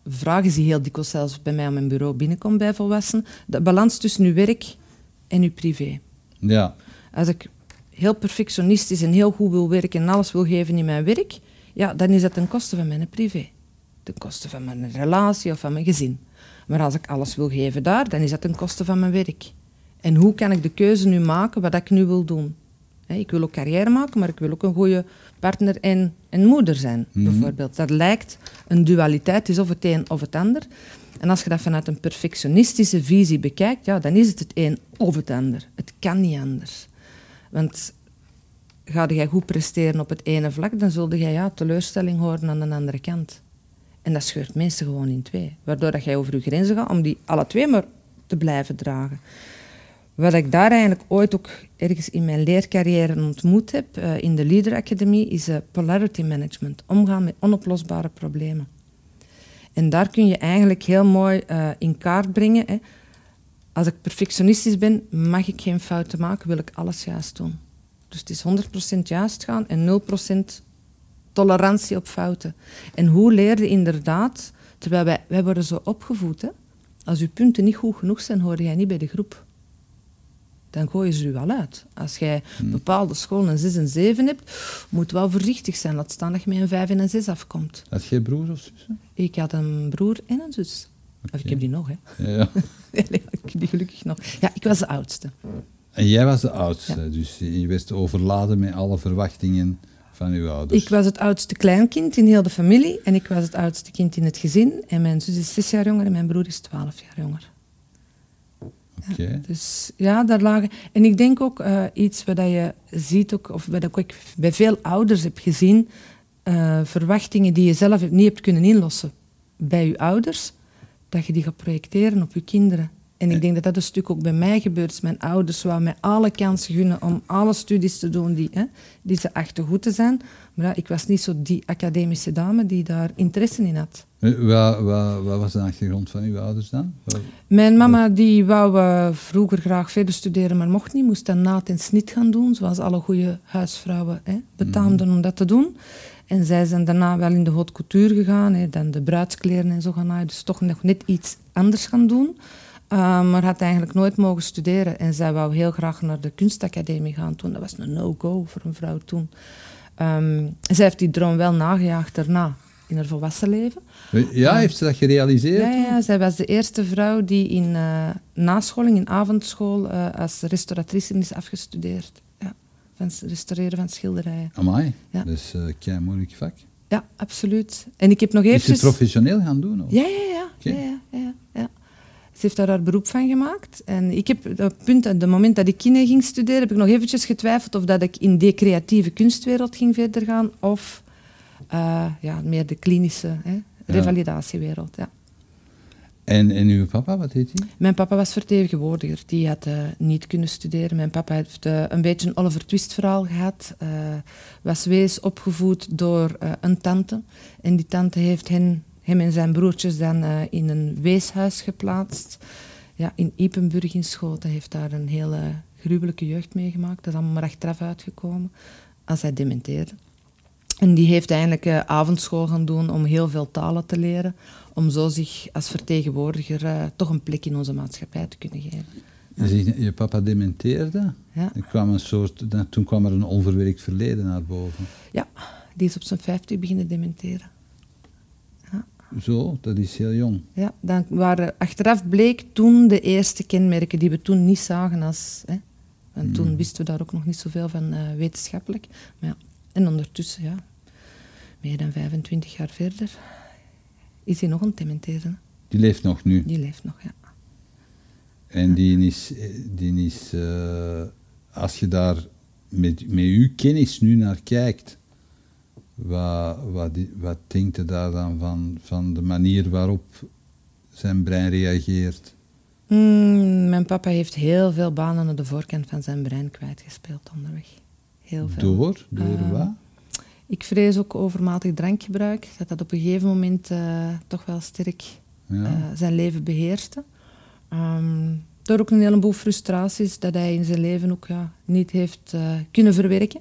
Speaker 1: vraag is die heel dikwijls zelfs bij mij aan mijn bureau binnenkomt bij volwassenen. De balans tussen uw werk en uw privé.
Speaker 2: Ja,
Speaker 1: Als ik heel perfectionistisch en heel goed wil werken en alles wil geven in mijn werk, ja, dan is dat ten koste van mijn privé. Ten koste van mijn relatie of van mijn gezin. Maar als ik alles wil geven daar, dan is dat ten koste van mijn werk. En hoe kan ik de keuze nu maken wat ik nu wil doen? Ik wil ook carrière maken, maar ik wil ook een goede partner en, en moeder zijn,
Speaker 2: Mhm.
Speaker 1: bijvoorbeeld. Dat lijkt een dualiteit, het is of het een of het ander. En als je dat vanuit een perfectionistische visie bekijkt, ja, dan is het het een of het ander. Het kan niet anders. Want ga jij goed presteren op het ene vlak, dan zul jij ja, teleurstelling horen aan de andere kant. En dat scheurt mensen gewoon in twee. Waardoor dat jij over je grenzen gaat om die alle twee maar te blijven dragen. Wat ik daar eigenlijk ooit ook ergens in mijn leercarrière ontmoet heb, eh, in de Leader Academy, is eh, polarity management. Omgaan met onoplosbare problemen. En daar kun je eigenlijk heel mooi eh, in kaart brengen. Hè. Als ik perfectionistisch ben, mag ik geen fouten maken, wil ik alles juist doen. Dus het is 100% juist gaan en 0% tolerantie op fouten. En hoe leer je inderdaad, terwijl wij, worden zo opgevoed, hè? als uw punten niet goed genoeg zijn, hoor jij niet bij de groep. Dan gooien ze u wel uit. Als jij
Speaker 2: Hmm.
Speaker 1: bepaalde scholen een 6 en 7 hebt, moet wel voorzichtig zijn. Laat staan dat je met een 5 en een 6 afkomt.
Speaker 2: had jij broer of zussen?
Speaker 1: Ik had een broer en een zus. Of ik heb die nog, hè.
Speaker 2: Ja, [LAUGHS]
Speaker 1: ik heb die gelukkig nog. Ja, ik was de oudste.
Speaker 2: En jij was de oudste, dus je werd overladen met alle verwachtingen van uw ouders.
Speaker 1: Ik was het oudste kleinkind in heel de familie en ik was het oudste kind in het gezin. En mijn zus is zes jaar jonger en mijn broer is twaalf jaar jonger. Dus ja, daar lagen... En ik denk ook eh, iets wat je ziet, ook, of wat ik bij veel ouders heb gezien, eh, verwachtingen die je zelf niet hebt kunnen inlossen bij je ouders, dat je die gaat projecteren op je kinderen. En ik denk dat dat een stuk ook bij mij gebeurt. is. Mijn ouders wouden mij alle kansen gunnen om alle studies te doen die, hè, die ze achten goed te zijn. Maar ja, ik was niet zo die academische dame die daar interesse in had.
Speaker 2: Eh, Wat, wat, wat was de achtergrond van uw ouders dan? Wat-
Speaker 1: Mijn mama die wou eh, vroeger graag verder studeren, maar mocht niet. Moest dan naad en snit gaan doen, zoals alle goede huisvrouwen hè, betaamden om dat te doen. En zij zijn daarna wel in de haute couture gegaan, hè, dan de bruidskleren en zo gaan naaien. Dus toch nog net iets anders gaan doen. Uh, maar had eigenlijk nooit mogen studeren. En zij wou heel graag naar de kunstacademie gaan toen. Dat was een no-go voor een vrouw toen. Um, zij heeft die droom wel nagejaagd daarna, in haar volwassen leven.
Speaker 2: Ja, heeft ze dat gerealiseerd?
Speaker 1: Ja, ja, zij was de eerste vrouw die in uh, nascholing, in avondschool, uh, als restauratrice is afgestudeerd. Ja, van het restaureren van schilderijen.
Speaker 2: Amai,
Speaker 1: Ja.
Speaker 2: dat is uh, een moeilijk vak.
Speaker 1: Ja, absoluut. En ik heb nog eventjes...
Speaker 2: Is ze professioneel gaan doen? Of?
Speaker 1: Ja, ja, ja, ja, ja, ja. Ze heeft daar haar beroep van gemaakt. En ik heb op het punt, het moment dat ik kine ging studeren, heb ik nog eventjes getwijfeld of dat ik in de creatieve kunstwereld ging verder gaan of uh, ja, meer de klinische hè, revalidatiewereld. Ja.
Speaker 2: En, en uw papa, wat heet hij?
Speaker 1: Mijn papa was vertegenwoordiger. Die had uh, niet kunnen studeren. Mijn papa heeft uh, een beetje een Oliver Twist verhaal gehad. Was wees opgevoed door een tante. En die tante heeft hen, hem en zijn broertjes dan in een weeshuis geplaatst. Ja, in Ipenburg in Schoten. Heeft daar een hele gruwelijke jeugd meegemaakt. Dat is allemaal maar achteraf uitgekomen. Als hij dementeerde. En die heeft eigenlijk uh, avondschool gaan doen om heel veel talen te leren. Om zo zich als vertegenwoordiger uh, toch een plek in onze maatschappij te kunnen geven.
Speaker 2: Je, je papa dementeerde.
Speaker 1: Ja.
Speaker 2: Er kwam een soort, toen kwam er een onverwerkt verleden naar boven.
Speaker 1: Ja, die is op zijn 50 beginnen dementeren.
Speaker 2: Zo, dat is heel jong.
Speaker 1: Ja, dan waren, achteraf bleek toen de eerste kenmerken die we toen niet zagen als... Hè, en toen
Speaker 2: Hmm.
Speaker 1: wisten we daar ook nog niet zoveel van eh, wetenschappelijk. Maar ja, en ondertussen, ja, meer dan 25 jaar verder, is hij nog aan het dementeren.
Speaker 2: Die leeft nog nu.
Speaker 1: Die leeft nog, ja.
Speaker 2: En die is, die is eh, als je daar met, met uw kennis nu naar kijkt, wat, wat, wat denkt je daar dan van, van de manier waarop zijn brein reageert?
Speaker 1: Mm, mijn papa heeft heel veel banen aan de voorkant van zijn brein kwijtgespeeld onderweg. Heel veel.
Speaker 2: Door? Door
Speaker 1: Eh,
Speaker 2: wat?
Speaker 1: Ik vrees ook overmatig drankgebruik, dat dat op een gegeven moment eh, toch wel sterk
Speaker 2: Ja.
Speaker 1: eh, zijn leven beheerste. Ehm, door ook een heleboel frustraties dat hij in zijn leven ook ja, niet heeft kunnen verwerken.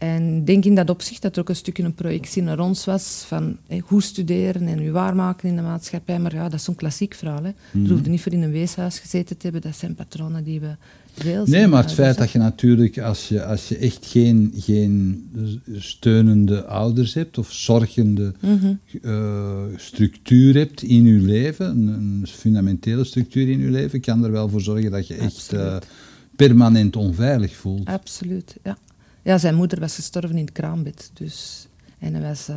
Speaker 1: En ik denk in dat opzicht dat er ook een stukje een projectie naar ons was van hoe studeren en je waarmaken in de maatschappij. Maar ja, dat is zo'n klassiek verhaal. Hè.
Speaker 2: Mhm.
Speaker 1: Je hoeft niet voor in een weeshuis gezeten te hebben. Dat zijn patronen die we veel zien.
Speaker 2: Nee, maar het feit
Speaker 1: ouders,
Speaker 2: dat je natuurlijk, als je, als je echt geen, geen steunende ouders hebt of zorgende.
Speaker 1: Mhm.
Speaker 2: eh, structuur hebt in je leven, een, een fundamentele structuur in je leven, kan er wel voor zorgen dat je echt eh, permanent onveilig voelt.
Speaker 1: Absoluut, ja. Ja, zijn moeder was gestorven in het kraambed. Dus, en hij was... eh,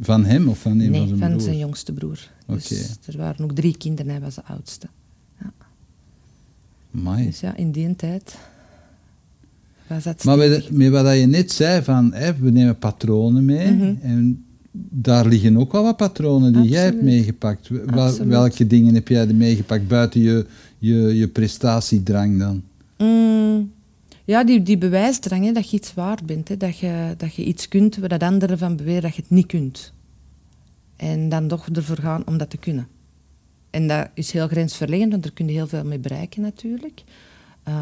Speaker 2: Van hem of van een
Speaker 1: nee,
Speaker 2: van zijn
Speaker 1: van zijn jongste broer. Dus
Speaker 2: Oké.
Speaker 1: er waren ook drie kinderen, hij was de oudste.
Speaker 2: Amai.
Speaker 1: Dus ja, in die tijd was dat
Speaker 2: Maar met, met wat je net zei, van, hè, we nemen patronen mee,
Speaker 1: Mhm.
Speaker 2: en daar liggen ook wel wat patronen die jij hebt meegepakt. Wel- welke dingen heb jij er meegepakt, buiten je, je, je prestatiedrang dan?
Speaker 1: Mm, ja, die, die bewijsdrang, hè, dat je iets waard bent. Hè, dat, je, dat je iets kunt waar dat anderen van beweren dat je het niet kunt. En dan toch ervoor gaan om dat te kunnen. En dat is heel grensverleggend, want daar kun je heel veel mee bereiken natuurlijk. Eh,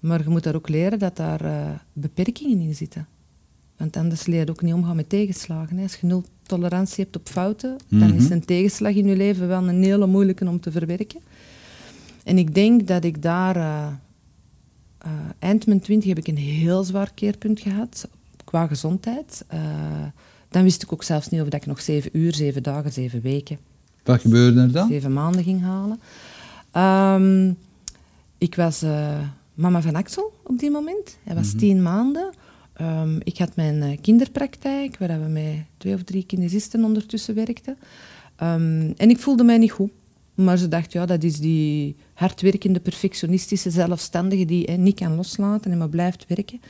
Speaker 1: maar je moet daar ook leren dat daar eh, beperkingen in zitten. Want anders leer je ook niet omgaan met tegenslagen. Hè. Als je nul tolerantie hebt op fouten, dan
Speaker 2: Mhm.
Speaker 1: is een tegenslag in je leven wel een hele moeilijke om te verwerken. En ik denk dat ik daar... eh, eh, eind mijn twintig heb ik een heel zwaar keerpunt gehad qua gezondheid. Eh, dan wist ik ook zelfs niet of dat ik nog zeven uur, zeven dagen, zeven weken,
Speaker 2: Wat gebeurde er dan?
Speaker 1: zeven maanden ging halen. Ehm, ik was eh, mama van Axel op die moment. Hij was tien maanden. Ehm, ik had mijn kinderpraktijk, waar we met twee of drie kinesisten ondertussen werkten. Ehm, en ik voelde mij niet goed. Maar ze dacht, ja, dat is die hardwerkende, perfectionistische, zelfstandige die hè, niet kan loslaten en maar blijft werken.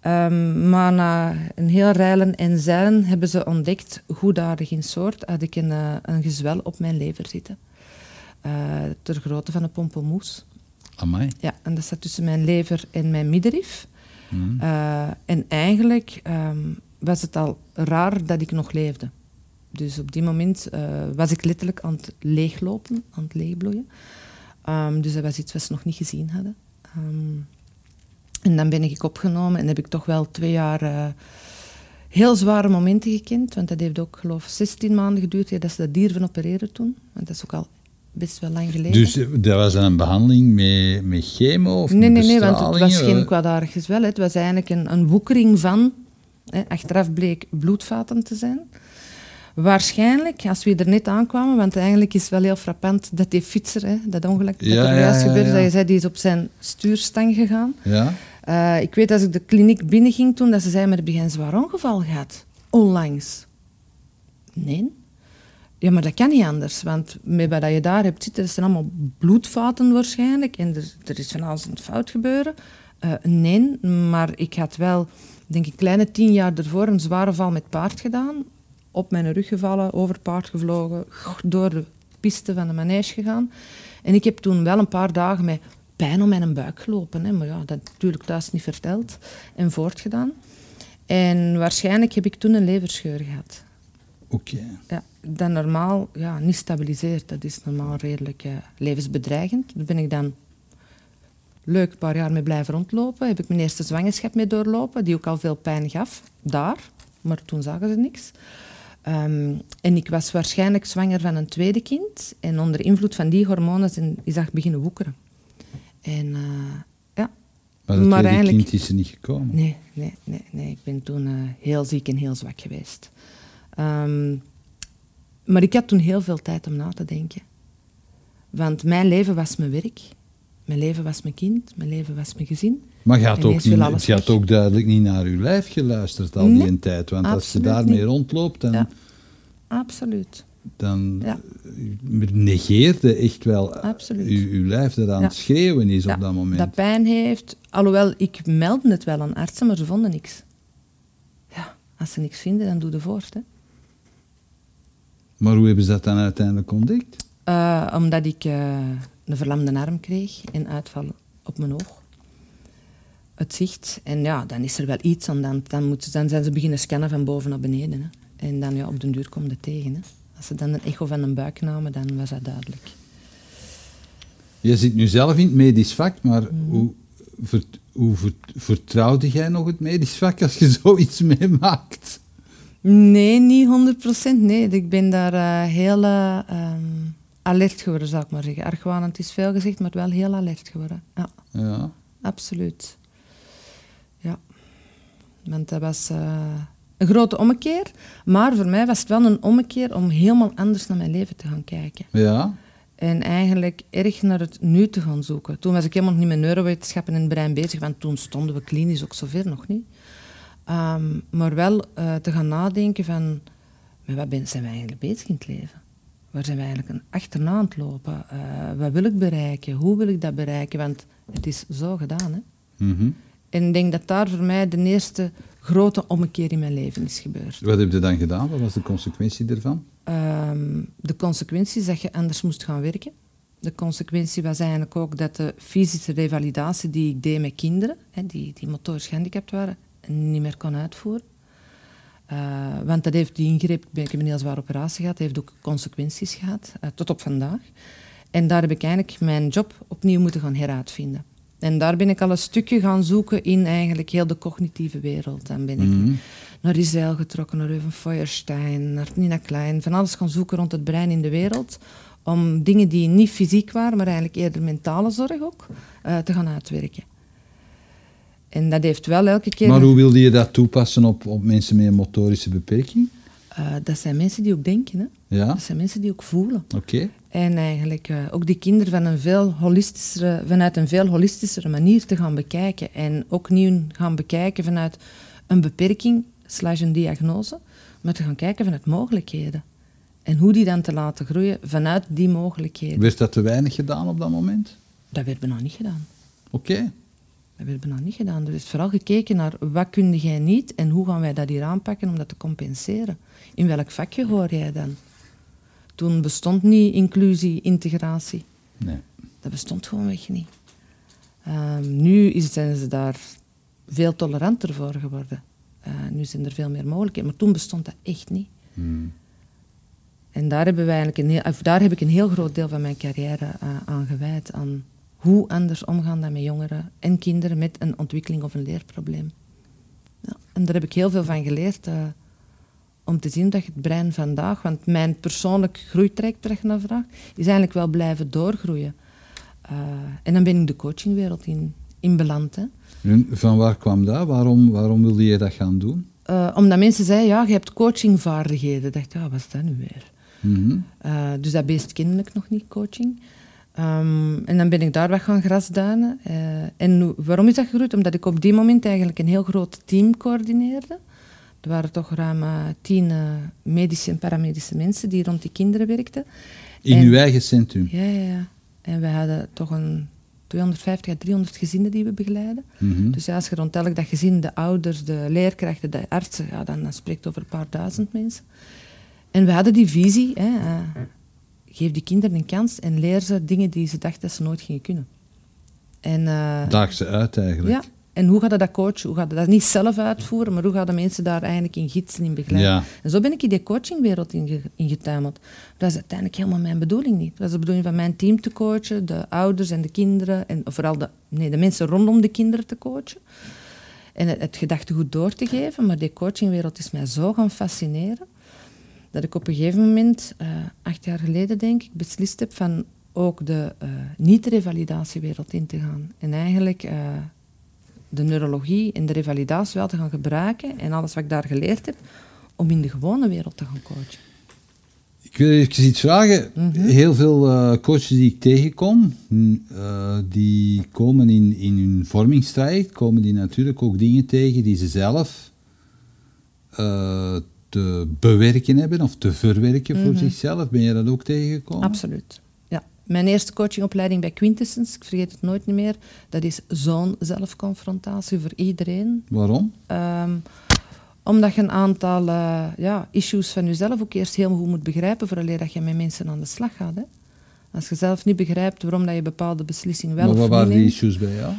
Speaker 1: Ehm, maar na een heel reilen en zeilen hebben ze ontdekt, goedaardig in soort, had ik een, eh, een gezwel op mijn lever zitten. Eh, ter grootte van een pompelmoes.
Speaker 2: Amai.
Speaker 1: Ja, en dat zat tussen mijn lever en mijn middenrif. Eh, en eigenlijk ehm, was het al raar dat ik nog leefde. Dus op die moment eh, was ik letterlijk aan het leeglopen, aan het leegbloeien. Ehm, dus dat was iets wat ze nog niet gezien hadden. Ehm, en dan ben ik opgenomen en heb ik toch wel twee jaar eh, heel zware momenten gekend. Want dat heeft ook, geloof ik, 16 maanden geduurd ja, dat ze dat dier van opereren toen. Want dat is ook al best wel lang geleden.
Speaker 2: Dus eh, dat was een behandeling met, met chemo of
Speaker 1: Nee, nee, nee, want het was geen kwaadaardig gezwel. Het was eigenlijk een, een woekering van, hè, achteraf bleek bloedvaten te zijn. Waarschijnlijk, als we er net aankwamen, want eigenlijk is het wel heel frappant dat die fietser, hè, dat ongeluk dat
Speaker 2: Ja,
Speaker 1: er juist
Speaker 2: ja,
Speaker 1: gebeurde,
Speaker 2: ja.
Speaker 1: dat je zei, die is op zijn stuurstang gegaan.
Speaker 2: Ja?
Speaker 1: Eh, ik weet als ik de kliniek binnenging toen, dat ze zei, maar heb je een zwaar ongeval gehad? Onlangs. Nee. Ja, maar dat kan niet anders, want met wat je daar hebt zitten, dat zijn allemaal bloedvaten waarschijnlijk. En er, er is van alles een fout gebeuren. Eh, nee, maar ik had wel, denk ik, kleine tien jaar ervoor een zware val met paard gedaan. Op mijn rug gevallen, over het paard gevlogen, door de piste van de manege gegaan. En ik heb toen wel een paar dagen met pijn om mijn buik gelopen. Hè. Maar ja, dat natuurlijk thuis niet verteld en voortgedaan. En waarschijnlijk heb ik toen een leverscheur gehad.
Speaker 2: Oké.
Speaker 1: Ja, dat normaal ja, niet stabiliseert. Dat is normaal redelijk eh, levensbedreigend. Daar ben ik dan leuk een paar jaar mee blijven rondlopen. Heb ik mijn eerste zwangerschap mee doorlopen, die ook al veel pijn gaf. Daar, maar toen zagen ze niks. Ehm, en ik was waarschijnlijk zwanger van een tweede kind. En onder invloed van die hormonen zijn- is dat beginnen woekeren. En eh, ja,
Speaker 2: Maar dat
Speaker 1: Maar
Speaker 2: tweede kind is er niet gekomen.
Speaker 1: Nee, nee, nee, nee. Ik ben toen eh, heel ziek en heel zwak geweest. Ehm, maar ik had toen heel veel tijd om na te denken. Want mijn leven was mijn werk. Mijn leven was mijn kind. Mijn leven was mijn gezin.
Speaker 2: Maar je had, ook, niet, je had ook duidelijk niet naar uw lijf geluisterd al
Speaker 1: Nee,
Speaker 2: die tijd. Want als je daarmee
Speaker 1: niet.
Speaker 2: rondloopt, dan,
Speaker 1: Ja. Absoluut.
Speaker 2: dan
Speaker 1: Ja.
Speaker 2: negeerde echt wel
Speaker 1: Absoluut.
Speaker 2: uw, uw lijf dat aan het schreeuwen is op dat moment.
Speaker 1: Dat pijn heeft. Alhoewel, ik meldde het wel aan artsen, maar ze vonden niks. Ja, als ze niks vinden, dan doe de voort. Hè.
Speaker 2: Maar hoe hebben ze dat dan uiteindelijk ontdekt?
Speaker 1: Eh, omdat ik eh, een verlamde arm kreeg en uitval op mijn oog. Het zicht. En ja, dan is er wel iets aan. Dan, dan, moeten, ze- dan zijn ze beginnen scannen van boven naar beneden. Hè. En dan ja, op den duur komt het tegen. Hè. Als ze dan een echo van een buik namen, dan was dat duidelijk.
Speaker 2: Je zit nu zelf in het medisch vak, maar
Speaker 1: Mhm.
Speaker 2: hoe, vert- hoe vert- vertrouwde jij nog het medisch vak als je [LAUGHS] zoiets meemaakt?
Speaker 1: Nee, niet 100%. Nee, ik ben daar eh, heel eh, ehm, alert geworden, zou ik maar zeggen. Argwanend is veel gezegd, maar wel heel alert geworden. Ja,
Speaker 2: Ja.
Speaker 1: absoluut. Want dat was eh, een grote ommekeer. Maar voor mij was het wel een ommekeer om helemaal anders naar mijn leven te gaan kijken.
Speaker 2: Ja.
Speaker 1: En eigenlijk erg naar het nu te gaan zoeken. Toen was ik helemaal niet met neurowetenschappen en het brein bezig, want toen stonden we klinisch ook zover nog niet. Ehm, maar wel eh, te gaan nadenken van, met wat ben, zijn we eigenlijk bezig in het leven? Waar zijn we eigenlijk een- achterna aan het lopen? Eh, wat wil ik bereiken? Hoe wil ik dat bereiken? Want het is zo gedaan. Hè?
Speaker 2: Mhm.
Speaker 1: En ik denk dat daar voor mij de eerste grote ommekeer in mijn leven is gebeurd.
Speaker 2: Wat heb je dan gedaan? Wat was de consequentie daarvan?
Speaker 1: Ehm, de consequentie is dat je anders moest gaan werken. De consequentie was eigenlijk ook dat de fysische revalidatie die ik deed met kinderen, hè, die, die motorisch gehandicapt waren, niet meer kon uitvoeren. Eh, want dat heeft die ingreep, ik heb een heel zware operatie gehad, heeft ook consequenties gehad, eh, tot op vandaag. En daar heb ik eigenlijk mijn job opnieuw moeten gaan heruitvinden. En daar ben ik al een stukje gaan zoeken in eigenlijk heel de cognitieve wereld. Dan ben ik
Speaker 2: Mhm.
Speaker 1: naar Israël getrokken, naar Euven Feuerstein, naar Nina Klein. Van alles gaan zoeken rond het brein in de wereld. Om dingen die niet fysiek waren, maar eigenlijk eerder mentale zorg ook, eh, te gaan uitwerken. En dat heeft wel elke keer...
Speaker 2: Maar hoe wilde je dat toepassen op, op mensen met een motorische beperking?
Speaker 1: Eh, dat zijn mensen die ook denken, hè?
Speaker 2: Ja,
Speaker 1: dat zijn mensen die ook voelen.
Speaker 2: oké.
Speaker 1: En eigenlijk eh, ook die kinderen van een veel holistischere, vanuit een veel holistischere manier te gaan bekijken. En ook niet gaan bekijken vanuit een beperking slash een diagnose, maar te gaan kijken vanuit mogelijkheden. En hoe die dan te laten groeien vanuit die mogelijkheden.
Speaker 2: Werd dat te weinig gedaan op dat moment?
Speaker 1: Dat werd bijna niet gedaan.
Speaker 2: Oké.
Speaker 1: Dat werd bijna niet gedaan. Er is vooral gekeken naar wat kun jij niet en hoe gaan wij dat hier aanpakken om dat te compenseren. In welk vakje hoor jij dan? Toen bestond niet inclusie, integratie.
Speaker 2: Nee.
Speaker 1: Dat bestond gewoonweg niet. Ehm, nu is, zijn ze daar veel toleranter voor geworden. Eh, nu zijn er veel meer mogelijkheden. Maar toen bestond dat echt niet.
Speaker 2: Hmm.
Speaker 1: En daar, hebben wij eigenlijk een heel, daar heb ik een heel groot deel van mijn carrière eh, aan gewijd. Aan hoe anders omgaan dan met jongeren en kinderen met een ontwikkeling of een leerprobleem. Ja, en daar heb ik heel veel van geleerd. eh, om te zien dat het brein vandaag, want mijn persoonlijk groeitraject naar vraagt, is eigenlijk wel blijven doorgroeien. Eh, en dan ben ik de coachingwereld in, in beland. Hè.
Speaker 2: En van waar kwam dat? Waarom, waarom wilde je dat gaan doen?
Speaker 1: Eh, omdat mensen zeiden, ja, je hebt coachingvaardigheden. Ik dacht, ja, wat is dat nu weer?
Speaker 2: Mhm.
Speaker 1: Dus dat beest kende ik nog niet, coaching. Ehm, en dan ben ik daar wat gaan grasduinen. Eh, en waarom is dat gegroeid? Omdat ik op die moment eigenlijk een heel groot team coördineerde. Er waren toch ruim eh, tien eh, medische en paramedische mensen die rond die kinderen werkten.
Speaker 2: In
Speaker 1: En-
Speaker 2: uw eigen centrum?
Speaker 1: Ja, ja, ja. En we hadden toch een 250 à 300 gezinnen die we begeleiden.
Speaker 2: Mhm.
Speaker 1: Dus ja, als je rond elk dat gezin, de ouders, de leerkrachten, de artsen, ja, dan, dan spreekt het over een paar duizend mensen. En we hadden die visie, hè, geef die kinderen een kans en leer ze dingen die ze dachten dat ze nooit gingen kunnen. En, eh,
Speaker 2: Daag ze uit eigenlijk.
Speaker 1: ja, en hoe gaat dat coachen? Hoe gaat dat niet zelf uitvoeren, maar hoe gaan de mensen daar eigenlijk in gidsen, in begeleiden?
Speaker 2: Ja.
Speaker 1: En zo ben ik in die coachingwereld inge- ingetuimeld. Dat is uiteindelijk helemaal mijn bedoeling niet. Dat is de bedoeling van mijn team te coachen, de ouders en de kinderen, en vooral de, nee, de mensen rondom de kinderen te coachen. En het, het gedachtegoed door te geven. Maar die coachingwereld is mij zo gaan fascineren, dat ik op een gegeven moment, eh, acht jaar geleden denk ik, beslist heb van ook de eh, niet-revalidatiewereld in te gaan. En eigenlijk eh, de neurologie en de revalidatie wel te gaan gebruiken en alles wat ik daar geleerd heb, om in de gewone wereld te gaan coachen.
Speaker 2: Ik wil even iets vragen.
Speaker 1: Mhm.
Speaker 2: Heel veel coaches die ik tegenkom, mm, die komen in, in hun vormingstraject, komen die natuurlijk ook dingen tegen die ze zelf eh, te bewerken hebben of te verwerken voor zichzelf. Ben je dat ook tegengekomen?
Speaker 1: Absoluut. Ja. Mijn eerste coachingopleiding bij Quintessence, ik vergeet het nooit meer, dat is zo'n zelfconfrontatie voor iedereen.
Speaker 2: Waarom?
Speaker 1: Ehm, omdat je een aantal eh, ja, issues van jezelf ook eerst heel goed moet begrijpen vooraleer dat je met mensen aan de slag gaat. Hè. Als je zelf niet begrijpt waarom dat je bepaalde beslissingen wel
Speaker 2: maar
Speaker 1: of niet
Speaker 2: waren die issues bij jou?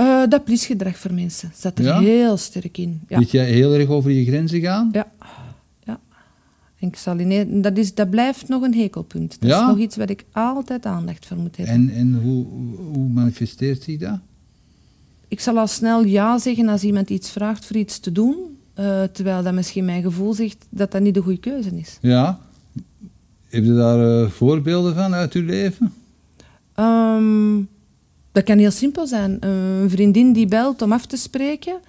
Speaker 1: Eh, dat plichtsgedrag voor mensen zat er
Speaker 2: Ja?
Speaker 1: heel sterk in. Ja.
Speaker 2: Liet jij heel erg over je grenzen gaan?
Speaker 1: Ja. ja. En ik zal in, dat, is, dat blijft nog een hekelpunt. Dat
Speaker 2: Ja?
Speaker 1: is nog iets waar ik altijd aandacht voor moet hebben.
Speaker 2: En, en hoe, hoe manifesteert zich dat?
Speaker 1: Ik zal al snel ja zeggen als iemand iets vraagt voor iets te doen, eh, terwijl dat misschien mijn gevoel zegt dat dat niet de goede keuze is.
Speaker 2: Ja. Heb je daar eh, voorbeelden van uit uw leven?
Speaker 1: Ehm, dat kan heel simpel zijn. Een vriendin die belt om af te spreken.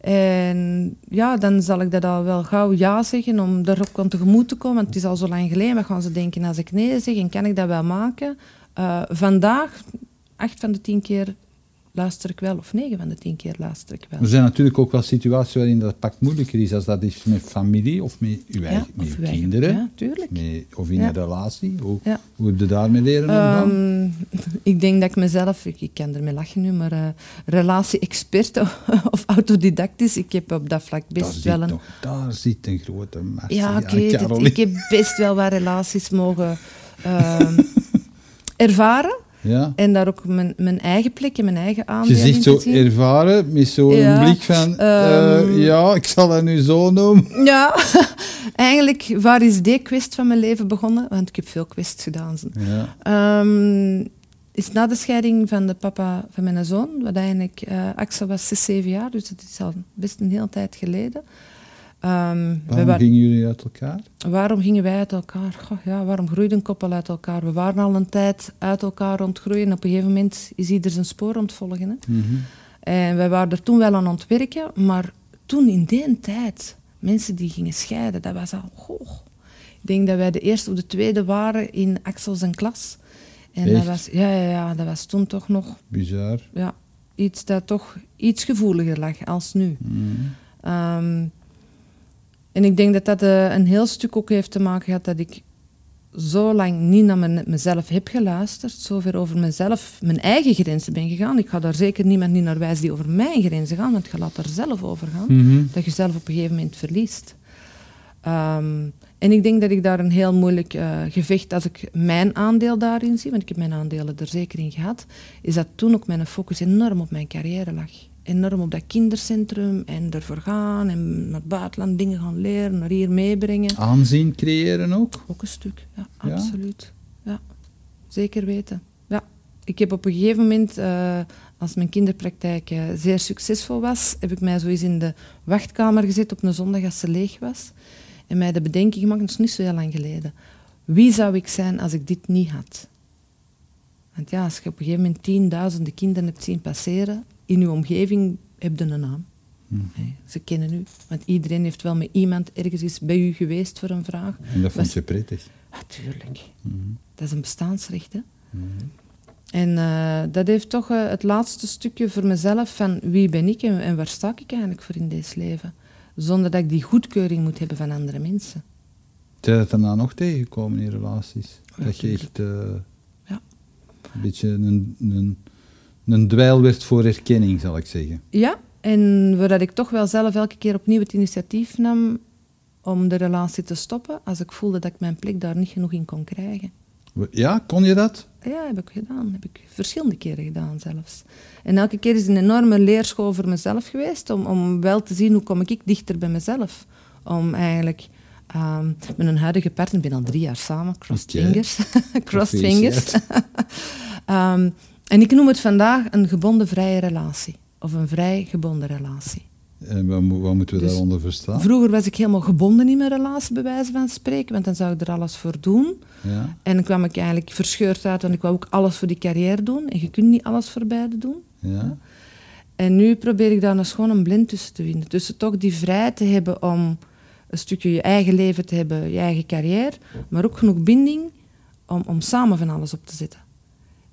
Speaker 1: En ja, dan zal ik dat al wel gauw ja zeggen om daarop tegemoet te komen. Want het is al zo lang geleden. Wat gaan ze denken als ik nee zeg? En kan ik dat wel maken? Eh, vandaag, acht van de tien keer luister ik wel. Of negen van de tien keer luister ik wel.
Speaker 2: Er zijn natuurlijk ook wel situaties waarin dat pak moeilijker is, als dat is met familie of met uw, eigen, met uw kinderen.
Speaker 1: Ja, tuurlijk.
Speaker 2: Met, of in
Speaker 1: Ja.
Speaker 2: een relatie. Hoe,
Speaker 1: Ja.
Speaker 2: hoe heb je daarmee leren omgaan?
Speaker 1: Ehm, ik denk dat ik mezelf, ik, ik kan ermee lachen nu, maar eh, relatie-expert [LAUGHS] of autodidactisch, ik heb op dat vlak best wel een...
Speaker 2: nog, daar zit een grote massa.
Speaker 1: Ja.
Speaker 2: Caroline.
Speaker 1: Ik heb best wel wat relaties mogen ehm, [LAUGHS] ervaren.
Speaker 2: Ja.
Speaker 1: En daar ook mijn, mijn eigen plek en mijn eigen
Speaker 2: Je
Speaker 1: in
Speaker 2: zegt
Speaker 1: te
Speaker 2: zo ervaren, met zo'n
Speaker 1: Ja,
Speaker 2: blik van, eh,
Speaker 1: ehm,
Speaker 2: ja, ik zal dat nu zo noemen.
Speaker 1: Ja, [LAUGHS] eigenlijk, waar is die quest van mijn leven begonnen? Want ik heb veel quests gedaan.
Speaker 2: Ja.
Speaker 1: Ehm, is na de scheiding van de papa van mijn zoon, wat eigenlijk, eh Axel was 6, 7 jaar, dus dat is al best een hele tijd geleden. Ehm,
Speaker 2: Waarom
Speaker 1: wa-
Speaker 2: gingen jullie uit elkaar?
Speaker 1: waarom gingen wij uit elkaar? Goh, ja, waarom groeide een koppel uit elkaar? We waren al een tijd uit elkaar ontgroeien. Op een gegeven moment is ieder zijn spoor ontvolgen. Hè?
Speaker 2: Mhm.
Speaker 1: En wij waren er toen wel aan het werken, maar toen in die tijd, mensen die gingen scheiden, dat was al hoog. Ik denk dat wij de eerste of de tweede waren in Axel zijn klas. En dat was, ja, ja, ja, dat was toen toch nog
Speaker 2: Bizar.
Speaker 1: ja, iets dat toch iets gevoeliger lag als nu.
Speaker 2: Mhm.
Speaker 1: Ehm, en ik denk dat dat eh, een heel stuk ook heeft te maken gehad dat ik zo lang niet naar mezelf heb geluisterd, zover over mezelf, mijn eigen grenzen ben gegaan. Ik ga daar zeker niemand niet naar wijzen die over mijn grenzen gaan, want je laat er zelf over gaan,
Speaker 2: Mhm.
Speaker 1: dat je zelf op een gegeven moment verliest. Ehm, en ik denk dat ik daar een heel moeilijk eh, gevecht, als ik mijn aandeel daarin zie, want ik heb mijn aandelen er zeker in gehad, is dat toen ook mijn focus enorm op mijn carrière lag. Enorm op dat kindercentrum en ervoor gaan en naar het buitenland dingen gaan leren, naar hier meebrengen.
Speaker 2: Aanzien creëren ook?
Speaker 1: Ook een stuk, ja,
Speaker 2: Ja?
Speaker 1: absoluut. Ja, zeker weten. Ja. Ik heb op een gegeven moment, eh, als mijn kinderpraktijk eh, zeer succesvol was, heb ik mij zo eens in de wachtkamer gezet op een zondag als ze leeg was. En mij de bedenking gemaakt, dat is niet zo heel lang geleden. Wie zou ik zijn als ik dit niet had? Want ja, als je op een gegeven moment tienduizenden kinderen hebt zien passeren, in je omgeving heb je een naam. Hè, Ze kennen u, want iedereen heeft wel met iemand ergens eens bij u geweest voor een vraag.
Speaker 2: En dat vond
Speaker 1: Was-
Speaker 2: je prettig.
Speaker 1: Natuurlijk.
Speaker 2: Mhm.
Speaker 1: Dat is een bestaansrecht. Hè?
Speaker 2: Mhm.
Speaker 1: En eh, dat heeft toch eh, het laatste stukje voor mezelf van wie ben ik en, en waar sta ik eigenlijk voor in deze leven. Zonder dat ik die goedkeuring moet hebben van andere mensen.
Speaker 2: Zijn je dat daarna nog tegengekomen in relaties?
Speaker 1: Ja,
Speaker 2: dat je echt eh,
Speaker 1: Ja.
Speaker 2: een beetje een, een, een dweil werd voor erkenning, zal ik zeggen.
Speaker 1: Ja, en waar ik toch wel zelf elke keer opnieuw het initiatief nam om de relatie te stoppen, als ik voelde dat ik mijn plek daar niet genoeg in kon krijgen.
Speaker 2: Ja, kon je dat?
Speaker 1: Ja, heb ik gedaan. Heb ik verschillende keren gedaan zelfs. En elke keer is een enorme leerschool voor mezelf geweest om, om wel te zien hoe kom ik dichter bij mezelf. Om eigenlijk ehm, met een huidige partner, ik ben al drie jaar samen, crossed fingers. [LAUGHS] crossed fingers. [LAUGHS] Ehm, en ik noem het vandaag een gebonden vrije relatie. Of een vrij gebonden relatie.
Speaker 2: En wat, wat moeten we
Speaker 1: Dus
Speaker 2: daaronder verstaan?
Speaker 1: Vroeger was ik helemaal gebonden in mijn relatie, bij wijze van spreken, want dan zou ik er alles voor doen.
Speaker 2: Ja.
Speaker 1: En dan kwam ik eigenlijk verscheurd uit, want ik wou ook alles voor die carrière doen. En je kunt niet alles voor beide doen.
Speaker 2: Ja.
Speaker 1: En nu probeer ik daar nog gewoon een blind tussen te vinden. Tussen toch die vrijheid te hebben om een stukje je eigen leven te hebben, je eigen carrière, maar ook genoeg binding om, om samen van alles op te zetten.